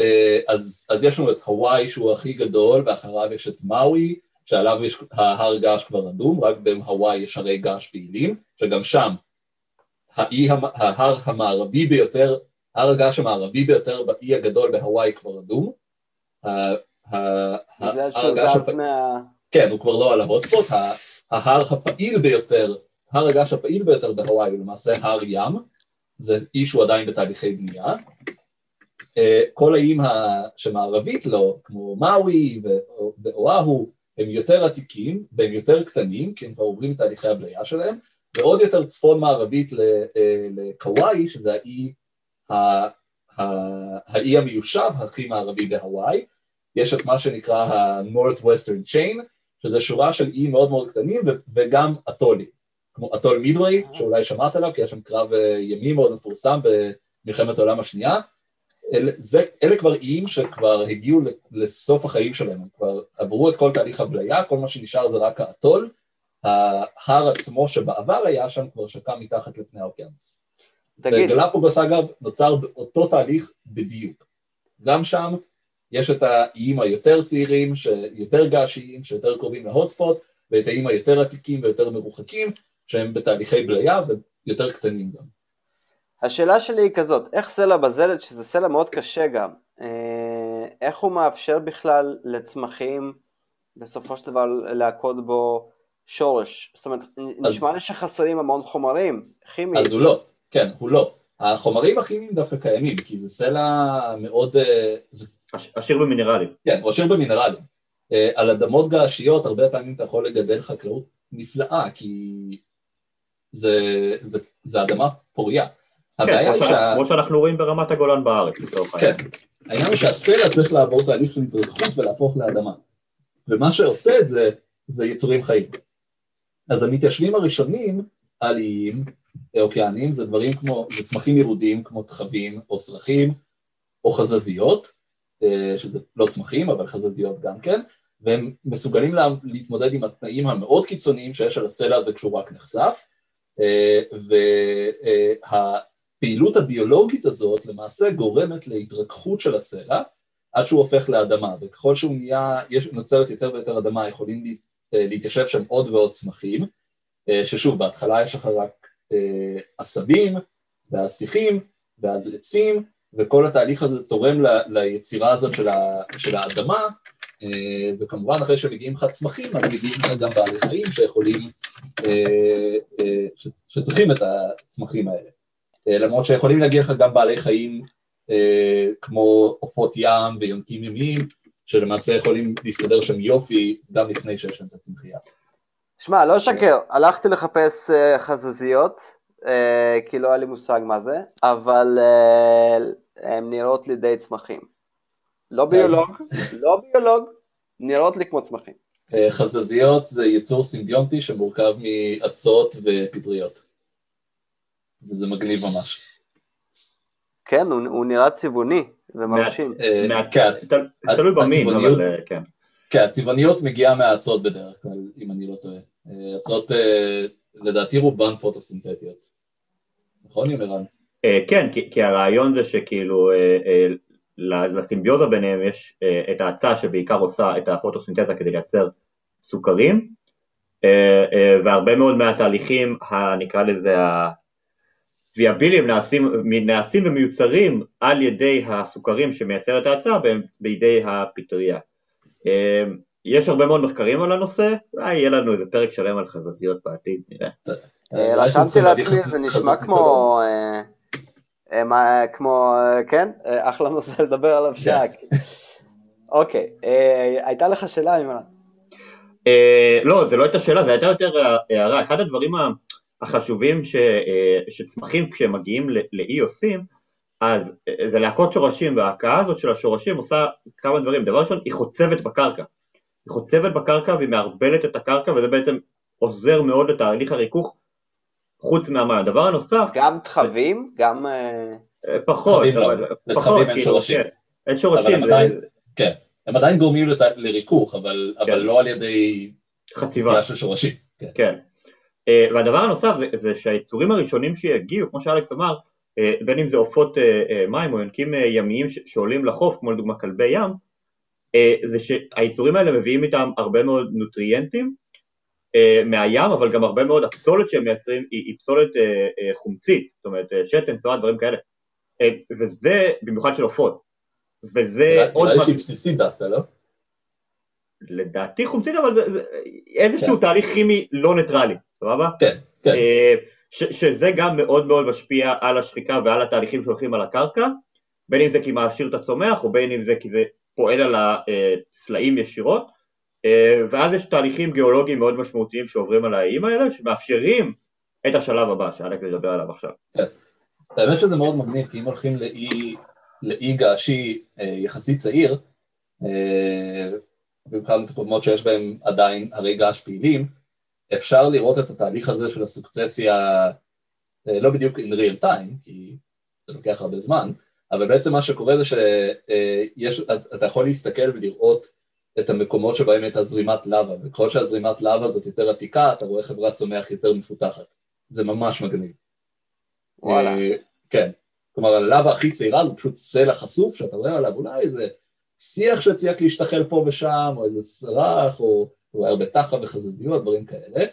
אה, אז, אז יש לנו את הוואי שהוא הכי גדול, ואחריו יש את מאוי, שעליו יש ההר געש כבר אדום, רק בהוואי יש הרי געש פעילים, שגם שם האי, ההר המערבי ביותר, הר הגעש המערבי ביותר באי הגדול בהוואי כבר אדום. בגלל שהוא זז מה... כן, הוא כבר לא על ההוטספוט, ההר הפעיל ביותר, הר הגעש הפעיל ביותר בהוואי הוא למעשה הר ים, זה אי שהוא עדיין בתהליכי בנייה. אה, כל האיים שמערבית לו, כמו מאווי ו- ואוההו, הם יותר עתיקים והם יותר קטנים, כי הם כבר עוברים את תהליכי הבליה שלהם, ועוד יותר צפון מערבית אה, לקוואי, שזה האי, האי המיושב הכי מערבי בהוואי, יש את מה שנקרא ה-Northwestern Chain, שזה שורה של איים מאוד מאוד קטנים וגם אטולים, כמו אטול מידווי, שאולי שמעת עליו, כי היה שם קרב אה, ימי מאוד מפורסם במלחמת העולם השנייה. אלה, זה, אלה כבר איים שכבר הגיעו לסוף החיים שלהם, הם כבר עברו את כל תהליך הבליה, כל מה שנשאר זה רק האטול, ההר עצמו שבעבר היה שם כבר שקע מתחת לפני האוקיינוס. תגיד, וגלפגוס אגב נוצר באותו תהליך בדיוק. גם שם יש את האיים היותר צעירים, שיותר געשיים, שיותר קרובים להוטספוט, ואת האיים היותר עתיקים ויותר מרוחקים, שהם בתהליכי בליה ויותר קטנים גם. השאלה שלי היא כזאת, איך סלע בזלת, שזה סלע מאוד קשה גם, אה, איך הוא מאפשר בכלל לצמחים בסופו של דבר להכות בו שורש? זאת אומרת, אז, נשמע לי שחסרים המון חומרים כימיים. אז הוא לא, כן, הוא לא. החומרים הכימיים דווקא קיימים, כי זה סלע מאוד... אה, זה... עשיר במינרלים. כן, הוא עשיר במינרלים. אה, על אדמות געשיות הרבה פעמים אתה יכול לגדל חקלאות נפלאה, כי זה, זה, זה אדמה פוריה. הבעיה כן, היא שה... כמו שאנחנו רואים ברמת הגולן בארץ, לצורך העניין. כן, העניין הוא שהסלע צריך לעבור תהליך של התרחבות ולהפוך לאדמה. ומה שעושה את זה, זה יצורים חיים. אז המתיישבים הראשונים על איים אוקייניים זה דברים כמו, זה צמחים ירודים כמו תחבים או סרחים או חזזיות, אה, שזה לא צמחים אבל חזזיות גם כן, והם מסוגלים לה, להתמודד עם התנאים המאוד קיצוניים שיש על הסלע הזה כשהוא רק נחשף, אה, והפעילות הביולוגית הזאת למעשה גורמת להתרככות של הסלע עד שהוא הופך לאדמה, וככל שהוא נהיה, יש, נוצרת יותר ויותר אדמה, יכולים אה, להתיישב שם עוד ועוד צמחים, ששוב, בהתחלה יש לך רק עשבים, ואז שיחים, ואז עצים, וכל התהליך הזה תורם ל, ליצירה הזאת של, ה, של האדמה, אה, וכמובן אחרי שמגיעים לך צמחים, אז מגיעים לך גם בעלי חיים שיכולים, אה, אה, שצריכים את הצמחים האלה. למרות שיכולים להגיע לך גם בעלי חיים כמו עופות ים ויונקים ימיים, שלמעשה יכולים להסתדר שם יופי גם לפני שיש להם את הצמחייה. שמע, לא שקר, הלכתי לחפש חזזיות, כי לא היה לי מושג מה זה, אבל הן נראות לי די צמחים. לא ביולוג, לא ביולוג, נראות לי כמו צמחים. חזזיות זה יצור סימביונטי שמורכב מאצות ופטריות. וזה מגניב ממש. כן, הוא, הוא נראה צבעוני ומרשים. תלוי במין, אבל כן. כן, הצבעוניות מגיעה מהאצות בדרך כלל, אם אני לא טועה. אצות, לדעתי רובן פוטוסינתטיות. נכון, ימרן? כן, כי הרעיון זה שכאילו לסימביוזה ביניהם יש אה, את ההצעה שבעיקר עושה את הפוטוסינתזה כדי לייצר סוכרים אה, אה, והרבה מאוד מהתהליכים, נקרא לזה הוויאביליים נעשים, נעשים ומיוצרים על ידי הסוכרים שמייצר את ההצעה בידי הפטריה. יש הרבה מאוד מחקרים על הנושא, אולי יהיה לנו איזה פרק שלם על חזזיות בעתיד, נראה. רשמתי לעצמי, זה נשמע כמו... אה, כמו, אה, כן, אה, אחלה נושא לדבר עליו כן. שעה. אוקיי, הייתה לך שאלה, אימאן? לא, זה לא הייתה שאלה, זה הייתה יותר הערה. אחד הדברים החשובים שצמחים כשהם מגיעים לאי עושים, אז זה להכות שורשים, וההכאה הזאת של השורשים עושה כמה דברים. דבר ראשון, היא חוצבת בקרקע. היא חוצבת בקרקע והיא מערבלת את הקרקע, וזה בעצם עוזר מאוד לתהליך הריכוך חוץ מהמים. הדבר הנוסף... גם תחבים? גם... אה, אה, פחות, אבל... לא. פחות, אין כאילו, שורשים. כן. אין שורשים. כן, הם עדיין גורמים לריכוך, אבל כן. לא על ידי... חציבה. של שורשים. כן. כן. אה, והדבר הנוסף זה שהיצורים הראשונים שיגיעו, כמו שאלכס אמר, בין אם זה עופות מים או יונקים ימיים שעולים לחוף, כמו לדוגמה כלבי ים, זה שהיצורים האלה מביאים איתם הרבה מאוד נוטריאנטים אה, מהים, אבל גם הרבה מאוד הפסולת שהם מייצרים היא, פסולת אה, אה, חומצית, זאת אומרת שתן, צואה, דברים כאלה, וזה במיוחד של עופות, וזה עוד. נראה לי שהיא בסיסית דווקא, לא? לדעתי חומצית, אבל זה, זה איזשהו כן. תהליך כימי לא ניטרלי, סבבה? כן, כן. ש, שזה גם מאוד מאוד משפיע על השחיקה ועל התהליכים שהולכים על הקרקע, בין אם זה כי מעשיר את הצומח, או בין אם זה כי זה פועל על הסלעים ישירות, אה, ואז יש תהליכים גיאולוגיים מאוד משמעותיים שעוברים על האיים האלה, שמאפשרים את השלב הבא שאלק ידבר עליו עכשיו. כן. האמת שזה מאוד מגניב, כי אם הולכים לאי, לאי געשי אה, יחסית צעיר, אה, במקום הקודמות שיש בהם עדיין הרי געש פעילים, אפשר לראות את התהליך הזה של הסוקצסיה לא בדיוק in real time, כי זה לוקח הרבה זמן, אבל בעצם מה שקורה זה שאתה יכול להסתכל ולראות את המקומות שבהם הייתה זרימת לאווה, וככל שהזרימת לאווה הזאת יותר עתיקה, אתה רואה חברת צומח יותר מפותחת. זה ממש מגניב. וואלה. כן. כלומר, הלאווה הכי צעירה זה פשוט סלע חשוף, שאתה רואה עליו אולי איזה שיח שהצליח להשתחל פה ושם, או איזה סרח, או הוא היה הרבה תחת וחזזיות, דברים כאלה,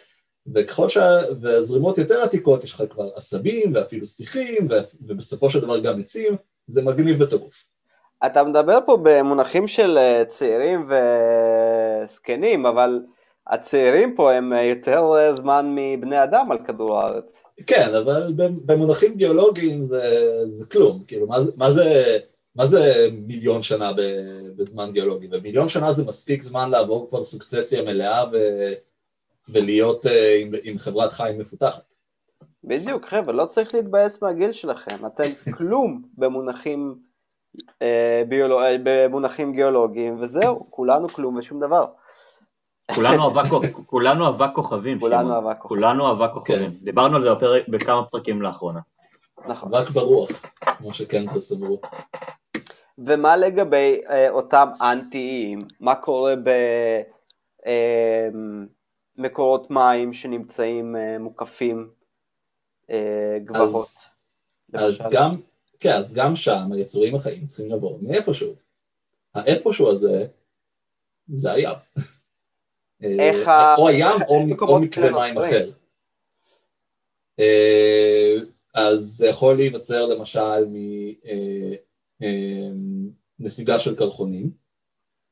וככל שהזרימות יותר עתיקות, יש לך כבר עשבים ואפילו שיחים, ובסופו של דבר גם עצים, זה מגניב בטירוף. אתה מדבר פה במונחים של אה, צעירים וזקנים, אבל הצעירים פה הם יותר אה, זמן מבני אדם על כדור הארץ. כן, אבל במונחים גיאולוגיים זה, זה כלום, כאילו מה, מה, זה, מה זה מיליון שנה בזמן גיאולוגי? ומיליון שנה זה מספיק זמן לעבור כבר סוקצסיה מלאה ו, ולהיות uh, עם, עם חברת חיים מפותחת. בדיוק, חבר'ה, לא צריך להתבאס מהגיל שלכם, אתם <laughs> כלום במונחים, אה, ביולוג... במונחים גיאולוגיים, וזהו, כולנו כלום ושום דבר. כולנו <laughs> אבק כוכבים, כולנו אבק כוכבים. כולנו אבק כוכבים. דיברנו על זה בכמה פרקים לאחרונה. נכון. אבק ברוח, כמו שקנזס אמרו. ומה לגבי אה, אותם אנטיים? מה קורה במקורות אה, מים שנמצאים אה, מוקפים אה, גבעות? אז, אז גם, כן, אז גם שם היצורים החיים צריכים לבוא מאיפשהו. האיפשהו הזה זה הים. <laughs> איך ה... או הים או, או מקרה מים אחר. אה, אז זה יכול להיווצר למשל מנסיגה אה, של קרחונים,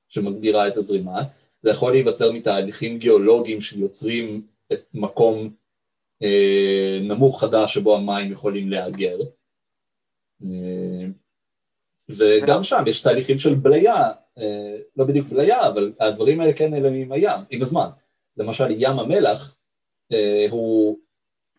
שמגבירה את הזרימה, זה יכול להיווצר מתהליכים גיאולוגיים שיוצרים את מקום אה, נמוך חדש שבו המים יכולים להגר. וגם שם יש תהליכים של בליה, אה, לא בדיוק בליה, אבל הדברים האלה כן נעלמים הים, עם הזמן. למשל ים המלח אה, הוא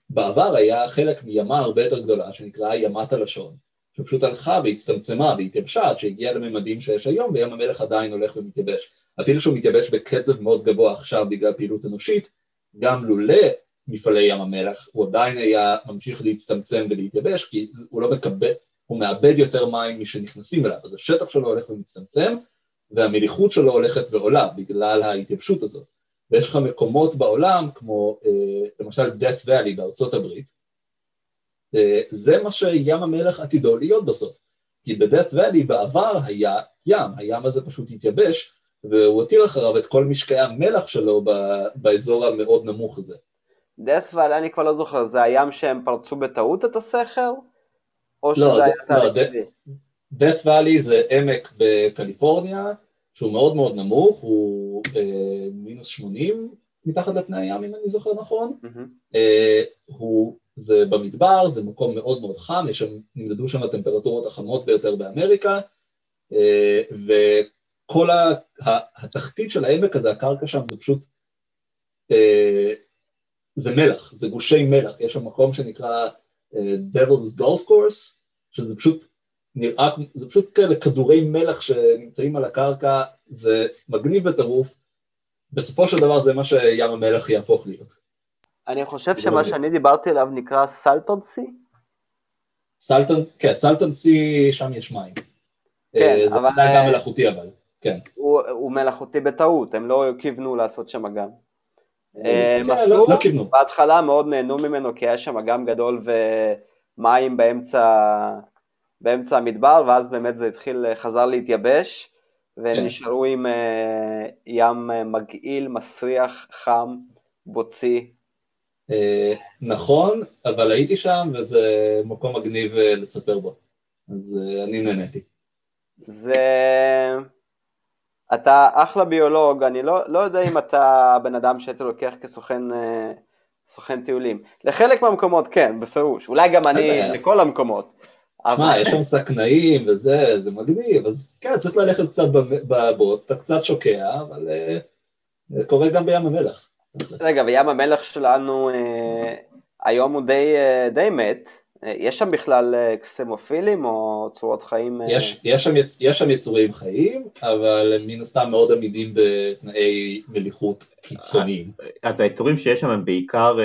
בעבר היה חלק מימה הרבה יותר גדולה שנקראה ימת הלשון, שפשוט הלכה והצטמצמה והתייבשה עד שהגיעה לממדים שיש היום וים המלח עדיין הולך ומתייבש. אפילו שהוא מתייבש בקצב מאוד גבוה עכשיו בגלל פעילות אנושית, גם לולא מפעלי ים המלח הוא עדיין היה ממשיך להצטמצם ולהתייבש כי הוא לא מקבל, הוא מאבד יותר מים משנכנסים אליו, אז השטח שלו הולך ומצטמצם והמליחות שלו הולכת ועולה בגלל ההתייבשות הזאת. ויש לך מקומות בעולם כמו אה, למשל death valley בארצות הברית, זה מה שים המלח עתידו להיות בסוף. כי ב-death valley בעבר היה ים, הים הזה פשוט התייבש והוא הותיר אחריו את כל משקעי המלח שלו באזור המאוד נמוך הזה. death valley אני כבר לא זוכר, זה הים שהם פרצו בטעות את הסכר? או לא, שזה היה תהליך לא, death valley זה עמק בקליפורניה שהוא מאוד מאוד נמוך, הוא אה, מינוס 80 מתחת לפני הים אם אני זוכר נכון, mm-hmm. אה, הוא, זה במדבר, זה מקום מאוד מאוד חם, יש שם, נמדדו שם הטמפרטורות החמות ביותר באמריקה, אה, וכל ה, ה, התחתית של העמק הזה, הקרקע שם זה פשוט, אה, זה מלח, זה גושי מלח, יש שם מקום שנקרא אה, Devil's Golf Course, שזה פשוט נראה, זה פשוט כאלה כדורי מלח שנמצאים על הקרקע, זה מגניב בטירוף, בסופו של דבר זה מה שים המלח יהפוך להיות. אני חושב שמה שאני דיברתי עליו נקרא סלטון סי? סלטון, כן, סלטון סי, שם יש מים. כן, אה, זה אבל... זה גם אה, מלאכותי אבל, כן. הוא, הוא מלאכותי בטעות, הם לא כיוונו לעשות שם אגם. אה, כן, הם לא, עשו, לא כיוונו. בהתחלה מאוד נהנו ממנו כי היה שם אגם גדול ומים באמצע באמצע המדבר, ואז באמת זה התחיל, חזר להתייבש, והם כן. נשארו עם ים מגעיל, מסריח, חם, בוצי. Uh, נכון, אבל הייתי שם וזה מקום מגניב uh, לצפר בו, אז uh, אני נהניתי. זה... אתה אחלה ביולוג, אני לא, לא יודע אם אתה <laughs> הבן אדם שהייתי לוקח כסוכן סוכן טיולים. לחלק מהמקומות כן, בפירוש, אולי גם אני <laughs> לכל המקומות. שמע, יש שם סכנאים וזה, זה מגניב, אז כן, צריך ללכת קצת בבוץ, אתה קצת שוקע, אבל אה, זה קורה גם בים המלח. רגע, וים המלח שלנו אה, היום הוא די, אה, די מת, יש שם בכלל קסמופילים או צורות חיים? יש, יש, שם, יש שם יצורים חיים, אבל הם מן הסתם מאוד עמידים בתנאי מליחות קיצוניים. אז היצורים שיש שם הם בעיקר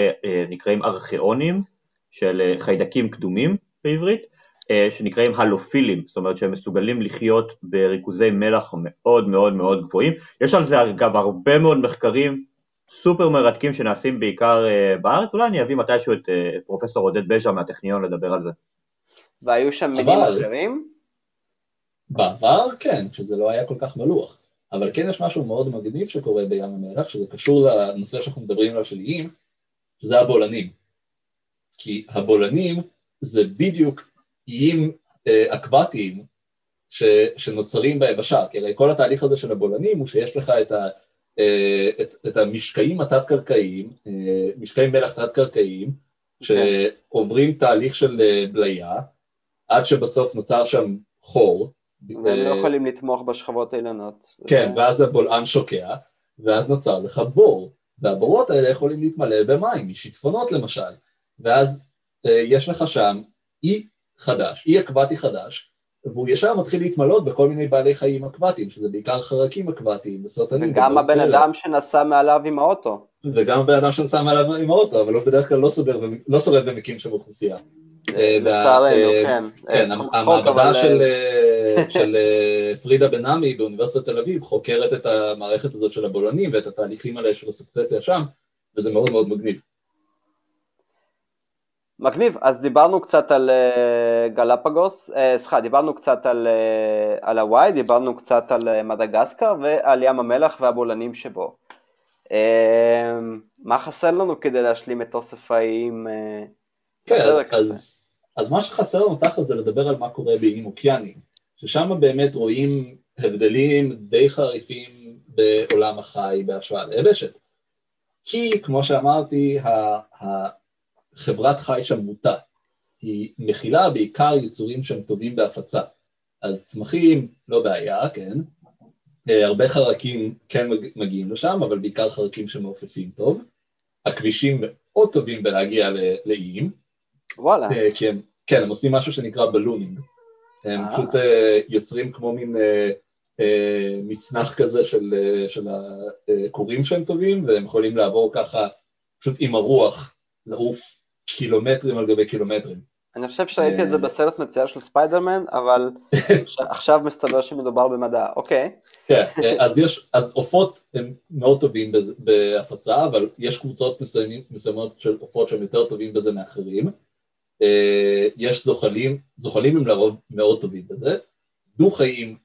נקראים ארכיאונים של חיידקים קדומים בעברית, אה, שנקראים הלופילים, זאת אומרת שהם מסוגלים לחיות בריכוזי מלח מאוד מאוד מאוד גבוהים. יש על זה אגב הרבה מאוד מחקרים סופר מרתקים שנעשים בעיקר אה, בארץ, אולי אני אביא מתישהו את אה, פרופסור עודד בז'ה מהטכניון לדבר על זה. והיו שם מינים אחרים? בעבר כן, כשזה לא היה כל כך מלוח, אבל כן יש משהו מאוד מגניב שקורה בים המלח, שזה קשור לנושא שאנחנו מדברים עליו של איים, שזה הבולענים. כי הבולענים זה בדיוק איים אה, אקוואטיים ש, שנוצרים ביבשה, כי הרי כל התהליך הזה של הבולענים הוא שיש לך את, ה, את, את המשקעים התת-קרקעיים, אה, משקעי מלח תת-קרקעיים, שעוברים תהליך של אה, בליה, עד שבסוף נוצר שם חור. והם לא יכולים לתמוך בשכבות העליונות. כן, ואז הבולען שוקע, ואז נוצר לך בור, והבורות האלה יכולים להתמלא במים, משיטפונות למשל, ואז יש לך שם אי חדש, אי אקווטי חדש, והוא ישר מתחיל להתמלות בכל מיני בעלי חיים אקוואטיים, שזה בעיקר חרקים אקוואטיים, וסרטנים. וגם הבן אדם שנסע מעליו עם האוטו. וגם הבן אדם שנסע מעליו עם האוטו, אבל הוא בדרך כלל לא, סודר, לא שורד במקים של אוכלוסייה. אה, לצערנו, כן. כן, אה, המעבדה של אה, פרידה בן עמי באוניברסיטת תל אביב חוקרת את המערכת הזאת של הבולענים ואת התהליכים האלה של הסוקצציה שם, וזה מאוד מאוד מגניב. מגניב, אז דיברנו קצת על uh, גלפגוס, uh, סליחה, דיברנו קצת על, uh, על הוואי, דיברנו קצת על מדגסקר ועל ים המלח והבולענים שבו. מה חסר לנו כדי להשלים את אוסף האיים? כן, אז, אז מה שחסר לנו תחת זה לדבר על מה קורה באיים אוקיאניים, ששם באמת רואים הבדלים די חריפים בעולם החי בהשוואה ליבשת. כי כמו שאמרתי, ה, ה, חברת חי שם מוטה, היא מכילה בעיקר יצורים שהם טובים בהפצה. אז צמחים, לא בעיה, כן, אה, הרבה חרקים כן מגיעים לשם, אבל בעיקר חרקים שמעופפים טוב. הכבישים מאוד טובים בלהגיע לאיים. וואלה. אה, כי הם, כן, הם עושים משהו שנקרא בלונינג. הם אה. פשוט יוצרים כמו מין מצנח כזה של, של הכורים שהם טובים, והם יכולים לעבור ככה, פשוט עם הרוח, לעוף קילומטרים על גבי קילומטרים. אני חושב שראיתי את זה אה. בסרט מצויר של ספיידרמן, אבל <laughs> עכשיו מסתבר שמדובר במדע, אוקיי. כן, אה, אז יש, אז עופות הם מאוד טובים בהפצה, אבל יש קבוצות מסוימות של עופות שהם יותר טובים בזה מאחרים. אה, יש זוחלים, זוחלים הם לרוב מאוד טובים בזה. דו-חיים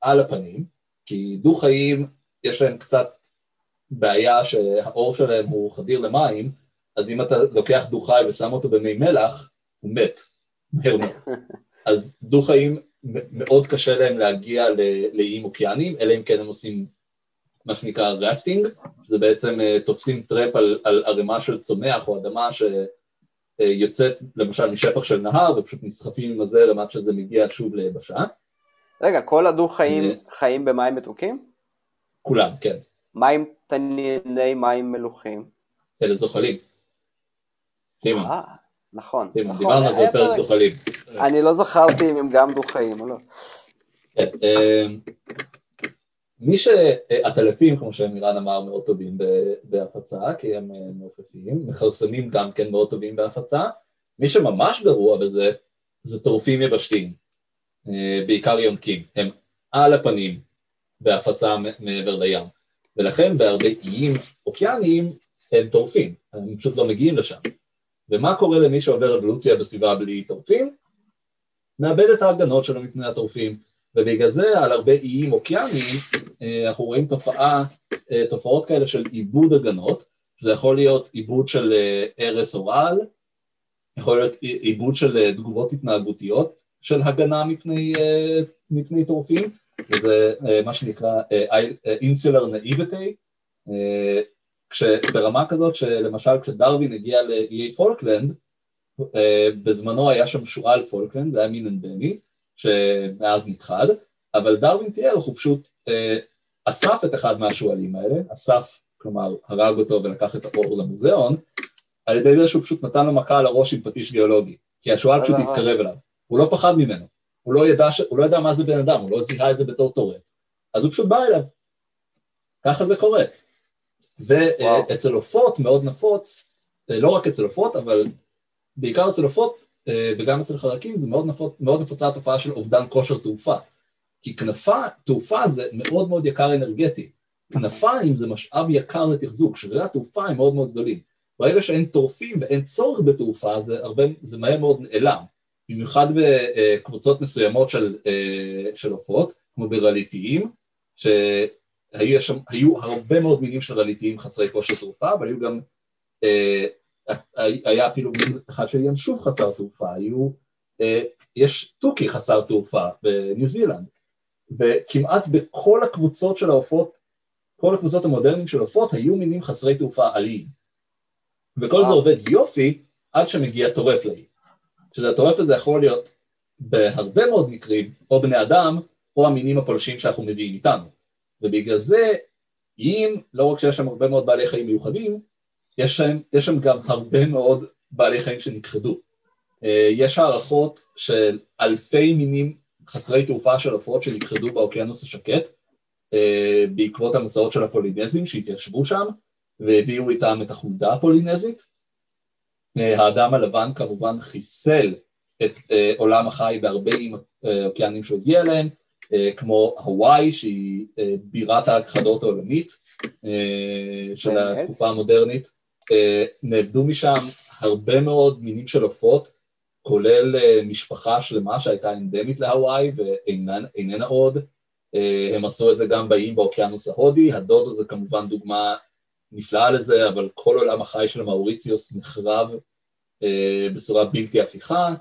על הפנים, כי דו-חיים יש להם קצת בעיה שהעור שלהם הוא חדיר למים, אז אם אתה לוקח דו-חי ושם אותו במי מלח, הוא מת, מהר מאוד. <laughs> אז דו-חיים מאוד קשה להם להגיע לאיים אוקיאניים, אלא אם כן הם עושים מה שנקרא rafting, שזה בעצם אה, תופסים טרמפ על, על ערימה של צומח או אדמה שיוצאת למשל משפך של נהר ופשוט נסחפים עם הזרם עד שזה מגיע שוב ליבשה. רגע, כל הדו-חיים אה, חיים במים מתוקים? כולם, כן. מים תניני מים מלוכים? אלה זוחלים. טימון. אה, נכון. נכון, דיברנו על זה בפרק זוחלים. אני לא זכרתי אם הם גם דו-חיים או לא. כן, אמ, מי שהטלפים, כמו שמירן אמר, מאוד טובים בהפצה, כי הם אה, מעופפים, מכרסמים גם כן מאוד טובים בהפצה, מי שממש גרוע בזה, זה טורפים יבשתיים, אה, בעיקר יונקים, הם על הפנים בהפצה מעבר לים, ולכן בהרבה איים אוקייניים הם טורפים, הם פשוט לא מגיעים לשם. ומה קורה למי שעובר אבולוציה בסביבה בלי טורפים? מאבד את ההגנות שלו מפני הטורפים, ובגלל זה על הרבה איים אוקייניים אה, אנחנו רואים תופעה, אה, תופעות כאלה של עיבוד הגנות, זה יכול להיות איבוד של ארס או רעל, יכול להיות איבוד של תגובות התנהגותיות של הגנה מפני, מפני טורפים, וזה מה שנקרא insular naivety, כשברמה כזאת שלמשל כשדרווין הגיע לאיי פולקלנד, אה, בזמנו היה שם שועל פולקלנד, זה היה מין אנדמי, שמאז נכחד, אבל דרווין תיאר, הוא פשוט אה, אסף את אחד מהשועלים האלה, אסף, כלומר הרג אותו ולקח את האור למוזיאון, על ידי זה שהוא פשוט נתן לו מכה על הראש עם פטיש גיאולוגי, כי השועל פשוט התקרב אליו, הוא לא פחד ממנו, הוא לא ידע, ש... הוא לא ידע מה זה בן אדם, הוא לא זיהה את זה בתור טורף, אז הוא פשוט בא אליו, ככה זה קורה. ואצל עופות מאוד נפוץ, אה, לא רק אצל עופות, אבל בעיקר אצל עופות אה, וגם אצל חרקים זה מאוד, נפוץ, מאוד נפוצה התופעה של אובדן כושר תעופה. כי כנפה, תעופה זה מאוד מאוד יקר אנרגטי. כנפיים זה משאב יקר לתחזוק, שרירי התעופה הם מאוד מאוד גדולים. ברגע שאין טורפים ואין צורך בתעופה, זה, הרבה, זה מהר מאוד נעלם. במיוחד בקבוצות מסוימות של, של עופות, כמו ברליתיים, שהיו שם, הרבה מאוד מינים של רליתיים חסרי כושר תעופה, אבל היו גם, היה אפילו מין אחד של ינשוף חסר תעופה, היו, יש תוכי חסר תעופה בניו זילנד, וכמעט בכל הקבוצות של העופות, כל הקבוצות המודרניים של עופות היו מינים חסרי תעופה עליים. וכל זה עובד יופי עד שמגיע טורף לאי. שזה הטורף הזה יכול להיות בהרבה מאוד מקרים, או בני אדם, או המינים הפולשים שאנחנו מביאים איתנו. ובגלל זה, אם לא רק שיש שם הרבה מאוד בעלי חיים מיוחדים, יש שם, יש שם גם הרבה מאוד בעלי חיים שנכחדו. אה, יש הערכות של אלפי מינים חסרי תעופה של עופות שנכחדו באוקיינוס השקט, אה, בעקבות המסעות של הפולינזים שהתיישבו שם, והביאו איתם את החולדה הפולינזית. אה, האדם הלבן כמובן חיסל את עולם החי בהרבה אוקייניים שהוא הגיע אליהם, כמו הוואי שהיא בירת ההכחדות העולמית של התקופה המודרנית. נאבדו משם הרבה מאוד מינים של עופות, כולל משפחה שלמה שהייתה אנדמית להוואי ואיננה עוד, הם עשו את זה גם באיים באוקיינוס ההודי, הדודו זה כמובן דוגמה נפלאה לזה, אבל כל עולם החי של מאוריציוס נחרב אה, בצורה בלתי הפיכה, אה,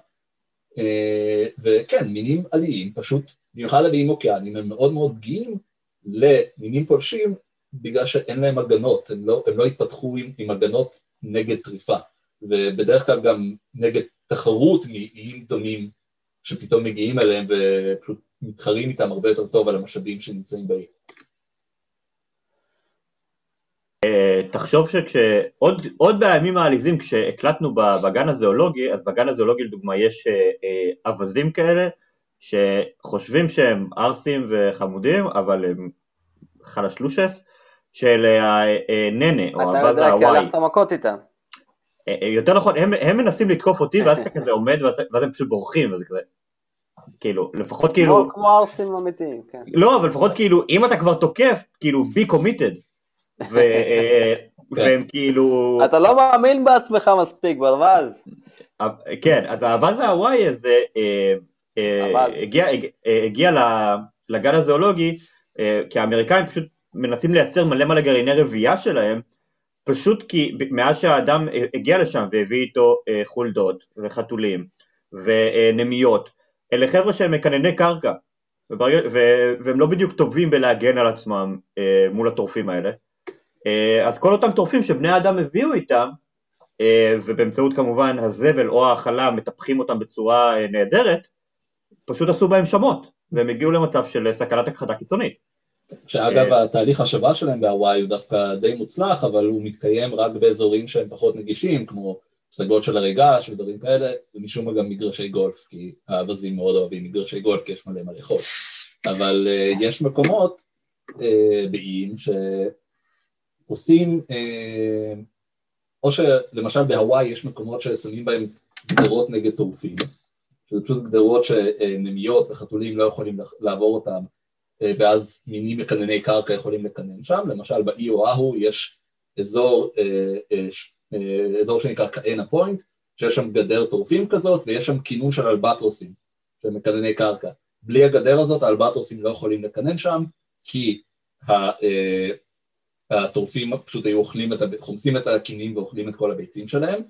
וכן, מינים עליים, פשוט, במיוחד עליים אוקיאנים, הם מאוד מאוד פגיעים למינים פולשים בגלל שאין להם הגנות, הם לא, הם לא התפתחו עם, עם הגנות נגד טריפה, ובדרך כלל גם נגד תחרות מאיים דומים שפתאום מגיעים אליהם ופשוט מתחרים איתם הרבה יותר טוב על המשאבים שנמצאים בעיר. אה, תחשוב שכשעוד בימים העליזים כשהקלטנו בגן הזואולוגי, אז בגן הזואולוגי לדוגמה יש אה, אה, אווזים כאלה שחושבים שהם ערסים וחמודים אבל הם חלשלושס של הננה או הווז ההוואי. אתה יודע כי הלכת מכות איתם. יותר נכון, הם, הם מנסים לתקוף אותי ואז אתה <laughs> כזה עומד ואז הם פשוט בורחים וזה כזה כאילו, לפחות כאילו... כמו ערסים אמיתיים, כן. לא, אבל לפחות כאילו, אם אתה כבר תוקף, כאילו, be committed. אה, כן. והם כאילו... אתה לא מאמין בעצמך מספיק, ברווז. כן, אז האווז ההוואי הזה אה, אה, הגיע לגן הזואולוגי, כי האמריקאים פשוט מנסים לייצר מלא מלא גרעיני רבייה שלהם, פשוט כי מאז שהאדם הגיע לשם והביא איתו חולדות וחתולים ונמיות, אלה חבר'ה שהם מקנני קרקע, והם לא בדיוק טובים בלהגן על עצמם מול הטורפים האלה. אה, אז כל אותם טורפים שבני האדם הביאו איתם, אה, ובאמצעות כמובן הזבל או ההאכלה מטפחים אותם בצורה אה, נהדרת, פשוט עשו בהם שמות, והם הגיעו למצב של סכנת הכחדה קיצונית. שאגב התהליך השבה שלהם בהוואי הוא דווקא די מוצלח, אבל הוא מתקיים רק באזורים שהם פחות נגישים, כמו פסגות של הרי געש ודברים כאלה, ומשום מה גם מגרשי גולף, כי האווזים מאוד אוהבים מגרשי גולף, כי יש מלא חול. אבל יש מקומות באיים עושים, אה, או שלמשל בהוואי יש מקומות ששמים בהם גדרות נגד טורפים, שזה פשוט גדרות שנמיות וחתולים לא יכולים לעבור אותם, אה, ואז מינים מקנני קרקע יכולים לקנן שם, למשל באי אוהו יש אזור, אה, אזור שנקרא קאנה פוינט, שיש שם גדר טורפים כזאת, ויש שם כינון של אלבטרוסים, של מקנני קרקע. בלי הגדר הזאת האלבטרוסים לא יכולים לקנן שם, כי הטורפים פשוט היו אוכלים את, חומסים את הקינים ואוכלים את כל הביצים שלהם,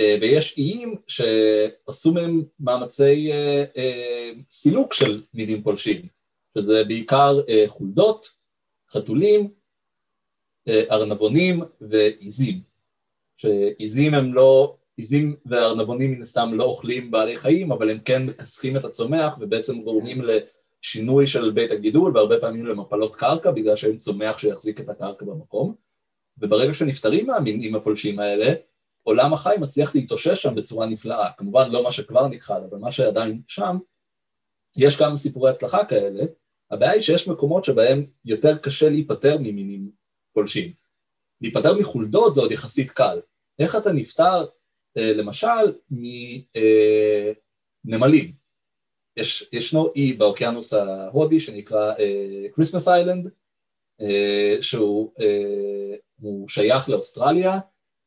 אה, ויש איים שעשו מהם מאמצי אה, אה, סילוק של מינים פולשים, שזה בעיקר חולדות, חתולים, ארנבונים ועיזים, שעיזים הם לא, עיזים וארנבונים מן הסתם לא אוכלים בעלי חיים, אבל הם כן מכסחים את הצומח ובעצם גורמים ל... שינוי של בית הגידול והרבה פעמים למפלות קרקע בגלל שאין צומח שיחזיק את הקרקע במקום. וברגע שנפטרים מהמינים הפולשים האלה עולם החי מצליח להתאושש שם בצורה נפלאה. כמובן לא מה שכבר נכחד אבל מה שעדיין שם יש כמה סיפורי הצלחה כאלה. הבעיה היא שיש מקומות שבהם יותר קשה להיפטר ממינים פולשים. להיפטר מחולדות זה עוד יחסית קל. איך אתה נפטר אה, למשל מנמלים אה, יש, ישנו אי באוקיינוס ההודי שנקרא Christmas uh, Island, uh, שהוא uh, שייך לאוסטרליה,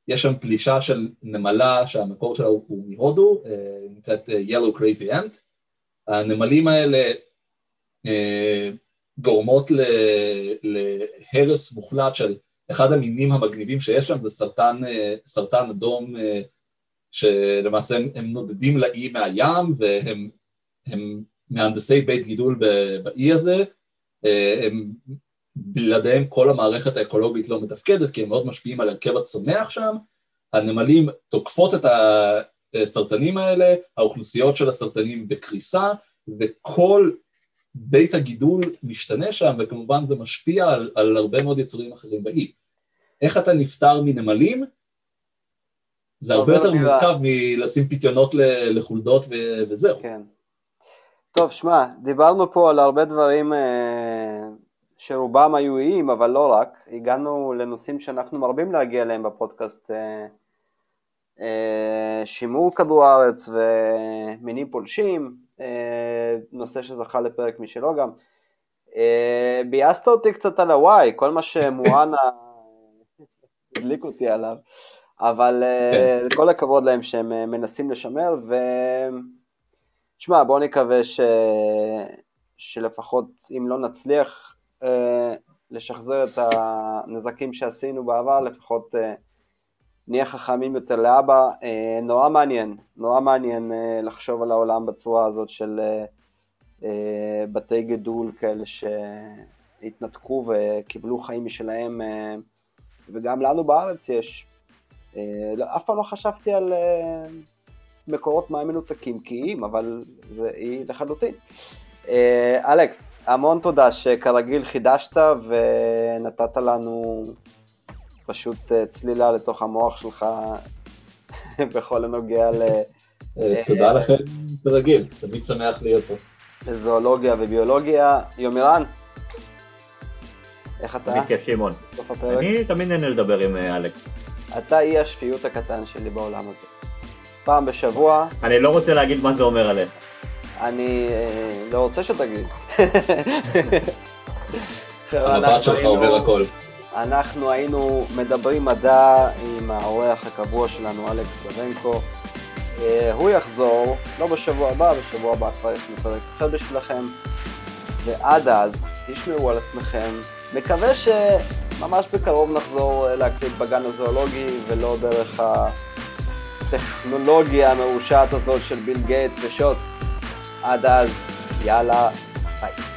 יש שם פלישה של נמלה שהמקור שלה הוא, הוא מהודו, נקראת Yellow Crazy Ant. הנמלים האלה גורמות להרס מוחלט של אחד המינים המגניבים שיש שם, זה סרטן, סרטן אדום שלמעשה הם, הם נודדים לאי מהים והם הם מהנדסי בית גידול באי הזה, הם, בלעדיהם כל המערכת האקולוגית לא מתפקדת כי הם מאוד משפיעים על הרכב הצומח שם, הנמלים תוקפות את הסרטנים האלה, האוכלוסיות של הסרטנים בקריסה וכל בית הגידול משתנה שם וכמובן זה משפיע על, על הרבה מאוד יצורים אחרים באי. איך אתה נפטר מנמלים? זה הרבה יותר מורכב מלשים פיתיונות לחולדות וזהו. כן. טוב, שמע, דיברנו פה על הרבה דברים אה, שרובם היו איים, אבל לא רק. הגענו לנושאים שאנחנו מרבים להגיע אליהם בפודקאסט, אה, אה, שימור כדור הארץ ומינים פולשים, אה, נושא שזכה לפרק משלו גם. אה, ביאסת אותי קצת על הוואי, כל מה שמואנה <laughs> הדליק אותי עליו. אבל כן. כל הכבוד להם שהם אה, מנסים לשמר, ו... תשמע, בואו נקווה ש... שלפחות אם לא נצליח אה, לשחזר את הנזקים שעשינו בעבר, לפחות אה, נהיה חכמים יותר לאבא. אה, נורא מעניין, נורא מעניין אה, לחשוב על העולם בצורה הזאת של אה, אה, בתי גידול כאלה שהתנתקו וקיבלו חיים משלהם, אה, וגם לנו בארץ יש. אה, לא, אף פעם לא חשבתי על אה, מקורות מים מנותקים כאיים, אבל זה אי לחלוטין. אה, אלכס, המון תודה שכרגיל חידשת ונתת לנו פשוט צלילה לתוך המוח שלך <laughs> בכל הנוגע ל... תודה לכם, כרגיל, תמיד שמח להיות פה. זואולוגיה וביולוגיה. יומירן, איך אתה? תמיד כיף שמעון. אני תמיד נהנה לדבר עם אלכס. אתה אי השפיות הקטן שלי בעולם הזה. פעם בשבוע. אני לא רוצה להגיד מה זה אומר עליך. אני אה, לא רוצה שתגיד. <laughs> המבט שלך עובר הכל. אנחנו היינו מדברים מדע עם האורח הקבוע שלנו, אלכס גרנקו. אה, הוא יחזור, לא בשבוע הבא, בשבוע הבא כבר יש לנו פרק אחר בשבילכם. ועד אז, תשמעו על עצמכם. מקווה ש... ממש בקרוב נחזור אה, להקליט בגן הזואולוגי ולא דרך הטכנולוגיה המרושעת הזאת של ביל גייטס ושוט. עד אז, יאללה, ביי.